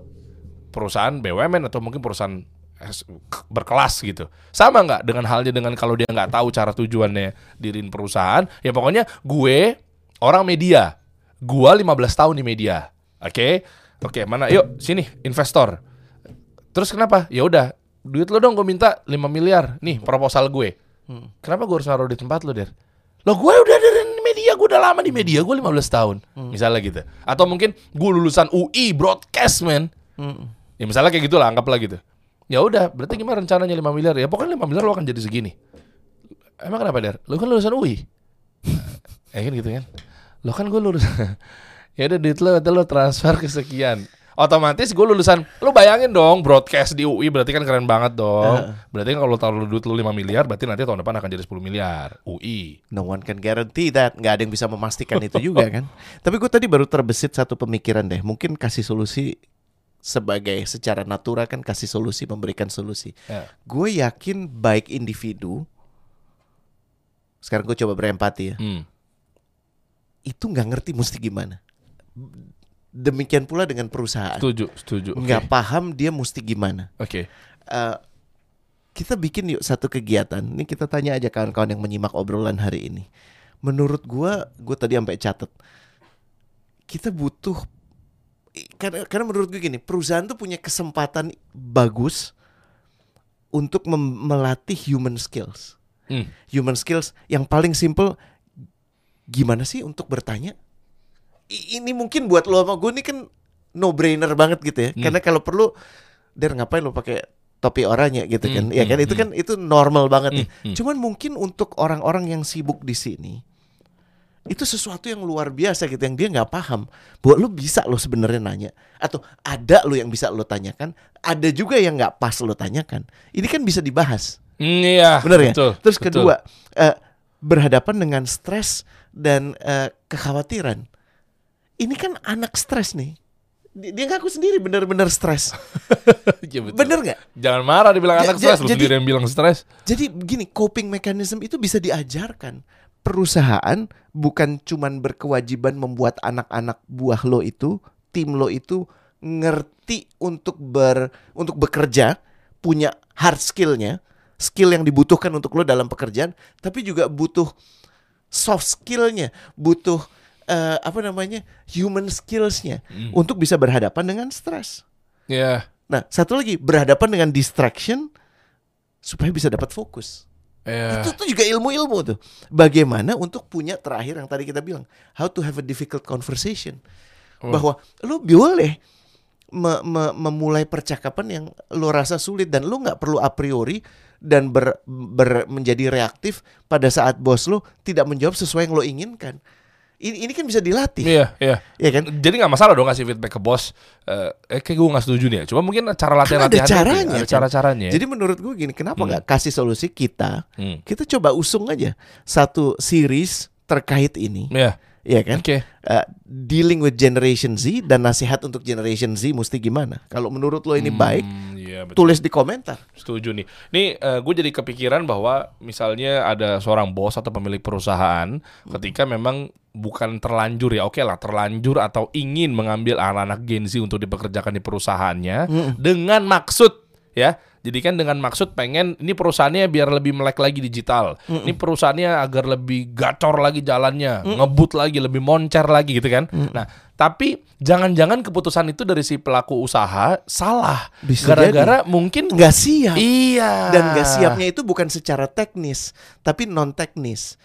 perusahaan BUMN atau mungkin perusahaan berkelas gitu. Sama nggak dengan halnya dengan kalau dia nggak tahu cara tujuannya dirin perusahaan ya pokoknya gue orang media. Gue 15 tahun di media. Oke? Oke mana? Yuk sini investor. Terus kenapa? Ya udah, duit lo dong gue minta 5 miliar. Nih proposal gue. Kenapa gue harus naruh di tempat lo, Der? Lo gue udah dari media, gue udah lama di media, gue 15 tahun. Misalnya gitu. Atau mungkin gue lulusan UI broadcast, man. Ya misalnya kayak gitu lah, anggaplah gitu. Ya udah, berarti gimana rencananya 5 miliar? Ya pokoknya 5 miliar lo akan jadi segini. Emang kenapa, Der? Lo kan lulusan UI. ya kan gitu kan. Lo kan gue lulusan. ya udah duit lo, lo transfer ke sekian. Otomatis gue lulusan, lo bayangin dong broadcast di UI berarti kan keren banget dong. Berarti kan kalau taruh duit lo 5 miliar, berarti nanti tahun depan akan jadi 10 miliar. UI. No one can guarantee that. Nggak ada yang bisa memastikan itu juga kan. Tapi gue tadi baru terbesit satu pemikiran deh. Mungkin kasih solusi sebagai secara natural kan kasih solusi memberikan solusi. Ya. Gue yakin baik individu. Sekarang gue coba berempati ya. Hmm. Itu nggak ngerti mesti gimana. Demikian pula dengan perusahaan. Setuju, setuju. Nggak paham dia mesti gimana. Oke. Eh, kita bikin yuk satu kegiatan. Ini kita tanya aja kawan-kawan yang menyimak obrolan hari ini. Menurut gua, gua tadi sampai catat. Kita butuh karena, karena menurut gue gini, perusahaan tuh punya kesempatan bagus untuk melatih human skills. Hmm. Human skills yang paling simple gimana sih untuk bertanya? Ini mungkin buat lo sama gue ini kan no brainer banget gitu ya. Hmm. Karena kalau perlu Der ngapain lo pakai topi oranye gitu kan? Hmm, Ya kan hmm, itu kan itu normal banget. Hmm, hmm. Cuman mungkin untuk orang-orang yang sibuk di sini itu sesuatu yang luar biasa gitu yang dia nggak paham bahwa lu bisa lo sebenarnya nanya atau ada lo yang bisa lo tanyakan ada juga yang nggak pas lo tanyakan ini kan bisa dibahas Hmm, iya. bener ya betul, terus betul. kedua eh, berhadapan dengan stres dan eh, kekhawatiran ini kan anak stres nih dia ngaku sendiri benar-benar stres betul. bener nggak Jangan marah dibilang Ja- anak ja- stres, lu jadi- sendiri yang bilang stres. Jadi begini, coping mechanism itu bisa diajarkan. perusahaan bukan cuman berkewajiban membuat anak-anak buah lo itu, tim lo itu ngerti untuk ber untuk bekerja, punya hard skillnya, skill yang dibutuhkan untuk lo dalam pekerjaan, tapi juga butuh soft skillnya, butuh eh, apa namanya human skillsnya untuk bisa berhadapan dengan stres. Ya. Nah, satu lagi berhadapan dengan distraction supaya bisa dapat fokus. Ya. Itu tuh juga ilmu-ilmu tuh. Bagaimana untuk punya terakhir yang tadi kita bilang, how to have a difficult conversation. Oh. Bahwa lu boleh me- me- memulai percakapan yang lu rasa sulit dan lu nggak perlu a priori dan ber- ber- menjadi reaktif pada saat bos lu tidak menjawab sesuai yang lo inginkan. Ini, ini kan bisa dilatih, Iya, iya. ya kan? Jadi nggak masalah dong ngasih feedback ke bos. Eh, eh kayak gue nggak setuju nih. ya. Cuma mungkin cara latihan Kan ada latihan caranya, ada cara caranya. Jadi menurut gue gini, kenapa nggak kasih solusi kita? Hmm. Kita coba usung aja satu series terkait ini, ya, ya kan? oke. Uh, dealing with Generation Z dan nasihat untuk Generation Z mesti gimana? Kalau menurut lo ini baik, Hmm, Iya, betul. tulis di komentar. Setuju nih. Nih gue jadi kepikiran bahwa misalnya ada seorang bos atau pemilik perusahaan ketika memang bukan terlanjur ya, oke lah terlanjur atau ingin mengambil anak-anak Gen Z untuk dipekerjakan di perusahaannya dengan maksud ya. Jadi kan dengan maksud pengen ini perusahaannya biar lebih melek lagi digital. Ini perusahaannya agar lebih gacor lagi jalannya, ngebut lagi, lebih moncer lagi gitu kan. Nah, tapi jangan-jangan keputusan itu dari si pelaku usaha salah. Bisa Gara-gara mungkin Nggak siap. Iya. Dan nggak siapnya itu bukan secara teknis, tapi non teknis.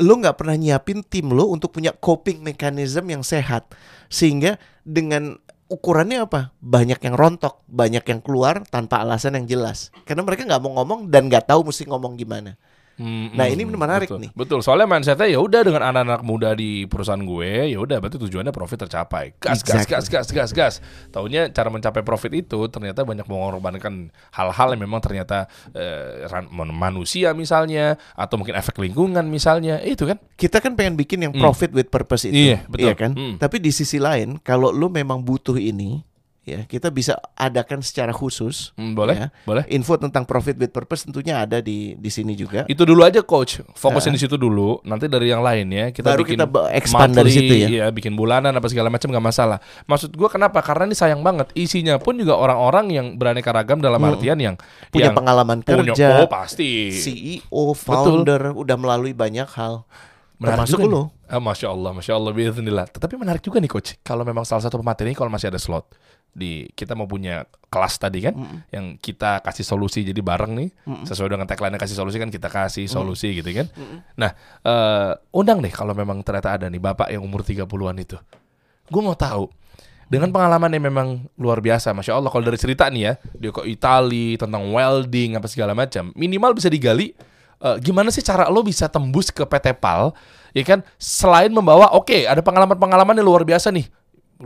Lo nggak pernah nyiapin tim lo untuk punya coping mechanism yang sehat, sehingga dengan ukurannya apa? Banyak yang rontok, banyak yang keluar tanpa alasan yang jelas. Karena mereka nggak mau ngomong dan nggak tahu mesti ngomong gimana. Hmm, Nah, hmm, ini menarik betul. nih. Betul. Soalnya mindsetnya ya udah dengan anak-anak muda di perusahaan gue, ya udah berarti tujuannya profit tercapai. Gas, gas, Exactly. gas, gas, gas, gas. Taunya cara mencapai profit itu ternyata banyak mengorbankan hal-hal yang memang ternyata eh, manusia misalnya atau mungkin efek lingkungan misalnya, itu kan. Kita kan pengen bikin yang profit with purpose itu, Iya, betul. kan? Hmm. Tapi di sisi lain, kalau lo memang butuh ini, ya kita bisa adakan secara khusus. Hmm, boleh, ya. boleh. Info tentang profit with purpose tentunya ada di di sini juga. Itu dulu aja coach, fokusin di situ dulu. Nanti dari yang lainnya kita Baru bikin kita expand dari monthly, situ ya. iya, bikin bulanan apa segala macam nggak masalah. Maksud gua kenapa? Karena ini sayang banget. Isinya pun juga orang-orang yang beraneka ragam dalam artian yang Hmm. Punya yang pengalaman punya- kerja, oh pasti. CEO, founder, udah melalui banyak hal. Menarik Termasuk lo. nih. Ah, masya Allah, masya Allah, bismillah. Tetapi menarik juga nih coach. Kalau memang salah satu pemateri kalau masih ada slot di kita mau punya kelas tadi kan, yang kita kasih solusi jadi bareng nih, sesuai dengan tagline kasih solusi kan kita kasih solusi gitu kan. Nah, eh, undang deh kalau memang ternyata ada nih bapak yang umur 30-an itu. Gue mau tahu dengan pengalaman yang memang luar biasa, masya Allah. Kalau dari cerita nih ya, dia ke Itali tentang welding apa segala macam, minimal bisa digali. Eh, gimana sih cara lo bisa tembus ke PT PAL, ya kan? Selain membawa, oke, ada pengalaman-pengalaman yang luar biasa nih.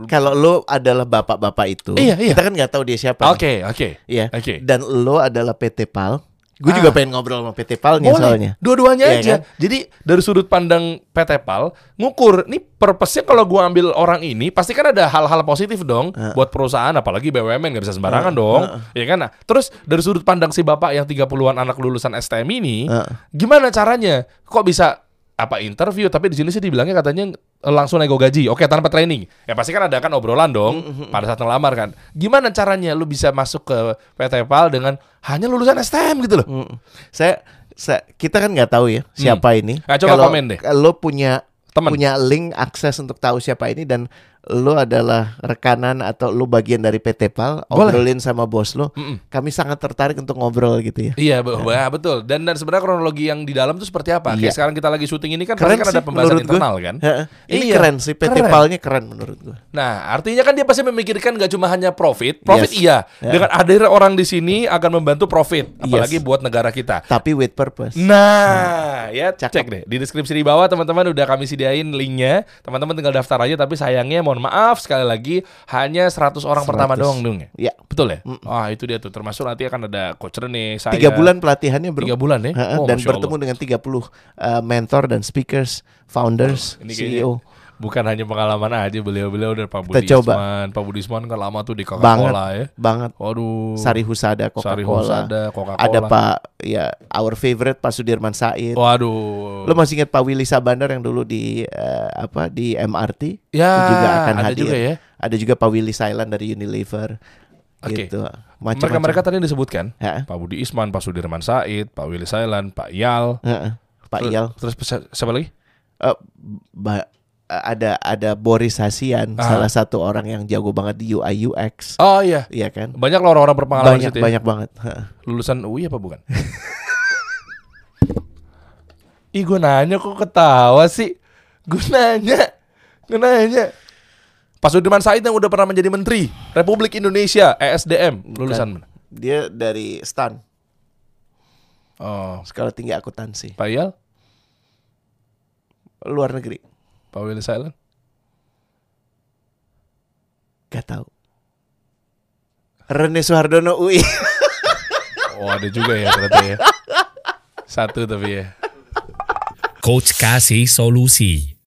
Kalau lo adalah bapak-bapak itu, Iya, iya. kita kan nggak tahu dia siapa. Oke, oke, Iya. oke. Dan lo adalah PT PAL. Gue Ah. juga pengen ngobrol sama PT PAL-nya Boleh, soalnya. dua-duanya Iya aja. kan? Jadi dari sudut pandang PT PAL, ngukur nih purpose-nya kalau gua ambil orang ini, pasti kan ada hal-hal positif dong buat perusahaan, apalagi BUMN nggak bisa sembarangan dong, ya kan? Nah, terus dari sudut pandang si bapak yang 30-an anak lulusan STM ini, Heeh. gimana caranya? Kok bisa apa interview? Tapi di sini sih dibilangnya katanya langsung nego gaji. Oke, tanpa training. Ya pasti kan ada kan obrolan dong pada saat ngelamar kan. Gimana caranya lu bisa masuk ke PT PAL dengan hanya lulusan STM gitu loh? Mm. Saya, saya kita kan nggak tahu ya siapa ini. Nah, coba Kalau komen deh. Lo punya Temen. punya link akses untuk tahu siapa ini dan lo adalah rekanan atau lo bagian dari PT PAL, Boleh. obrolin sama bos lo. Mm-mm. Kami sangat tertarik untuk ngobrol gitu ya. Iya, be- wah, betul. Dan dan sebenarnya kronologi yang di dalam itu seperti apa? Iya. Kayak sekarang kita lagi syuting ini kan Keren pasti kan ada pembahasan gua. internal kan. Heeh. Ini Iya, keren sih PT keren. PAL-nya keren menurut gue. Nah, artinya kan dia pasti memikirkan gak cuma hanya profit. Profit Yes. iya. Ya. Dengan hadir orang di sini akan membantu profit, apalagi Yes. buat negara kita. Tapi with purpose. Nah, ya Cakep. cek deh di deskripsi di bawah teman-teman udah kami sediain linknya. Teman-teman tinggal daftar aja tapi sayangnya mohon maaf sekali lagi hanya 100 orang 100. pertama doang dong ya. Ya. Betul ya? Wah, itu dia tuh termasuk nanti akan ada coach Rene, saya. Tiga bulan pelatihannya bro. Tiga bulan ya? Oh, dan bertemu Allah. dengan 30 uh, mentor dan speakers, founders, Ini kayaknya CEO. Bukan hanya pengalaman aja beliau-beliau dari Pak Kita Budi coba. Isman. Pak Budi Isman kan lama tuh di banget Coca-Cola ya. banget Waduh. Sari Husada Sari Coca-Cola Husada, Coca-Cola. ada Pak ya our favorite Pak Sudirman Said Waduh. Lo masih ingat Pak Willy Sabandar yang dulu di eh, apa di MRT? Ya, Itu juga akan ada hadir. juga ya. Ada juga Pak Willy Silent dari Unilever. Oke. Gitu. Mereka-mereka tadi disebutkan. Ya. Pak Budi Isman, Pak Sudirman Said, Pak Willy Sailan, Pak Yal. Heeh. Pak Terus- Iyal. Terus si- siapa lagi? Eh, ba- ada ada Boris Hasian, Ah. salah satu orang yang jago banget di UI UX. Oh iya. Iya kan? Banyak loh orang-orang berpengalaman Banyak situ ya. banyak banget. Lulusan UI apa bukan? Ih gue nanya kok ketawa sih Gue nanya Gue nanya Pak Sudirman Said yang udah pernah menjadi menteri Republik Indonesia ESDM Lulusan mana? Dia dari STAN, Oh Sekolah Tinggi Akuntansi, Pak luar negeri. Pak Willy Silent Gak tahu. Rene Suhardono UI. Oh ada juga ya ternyata ya Satu tapi ya Coach kasih solusi.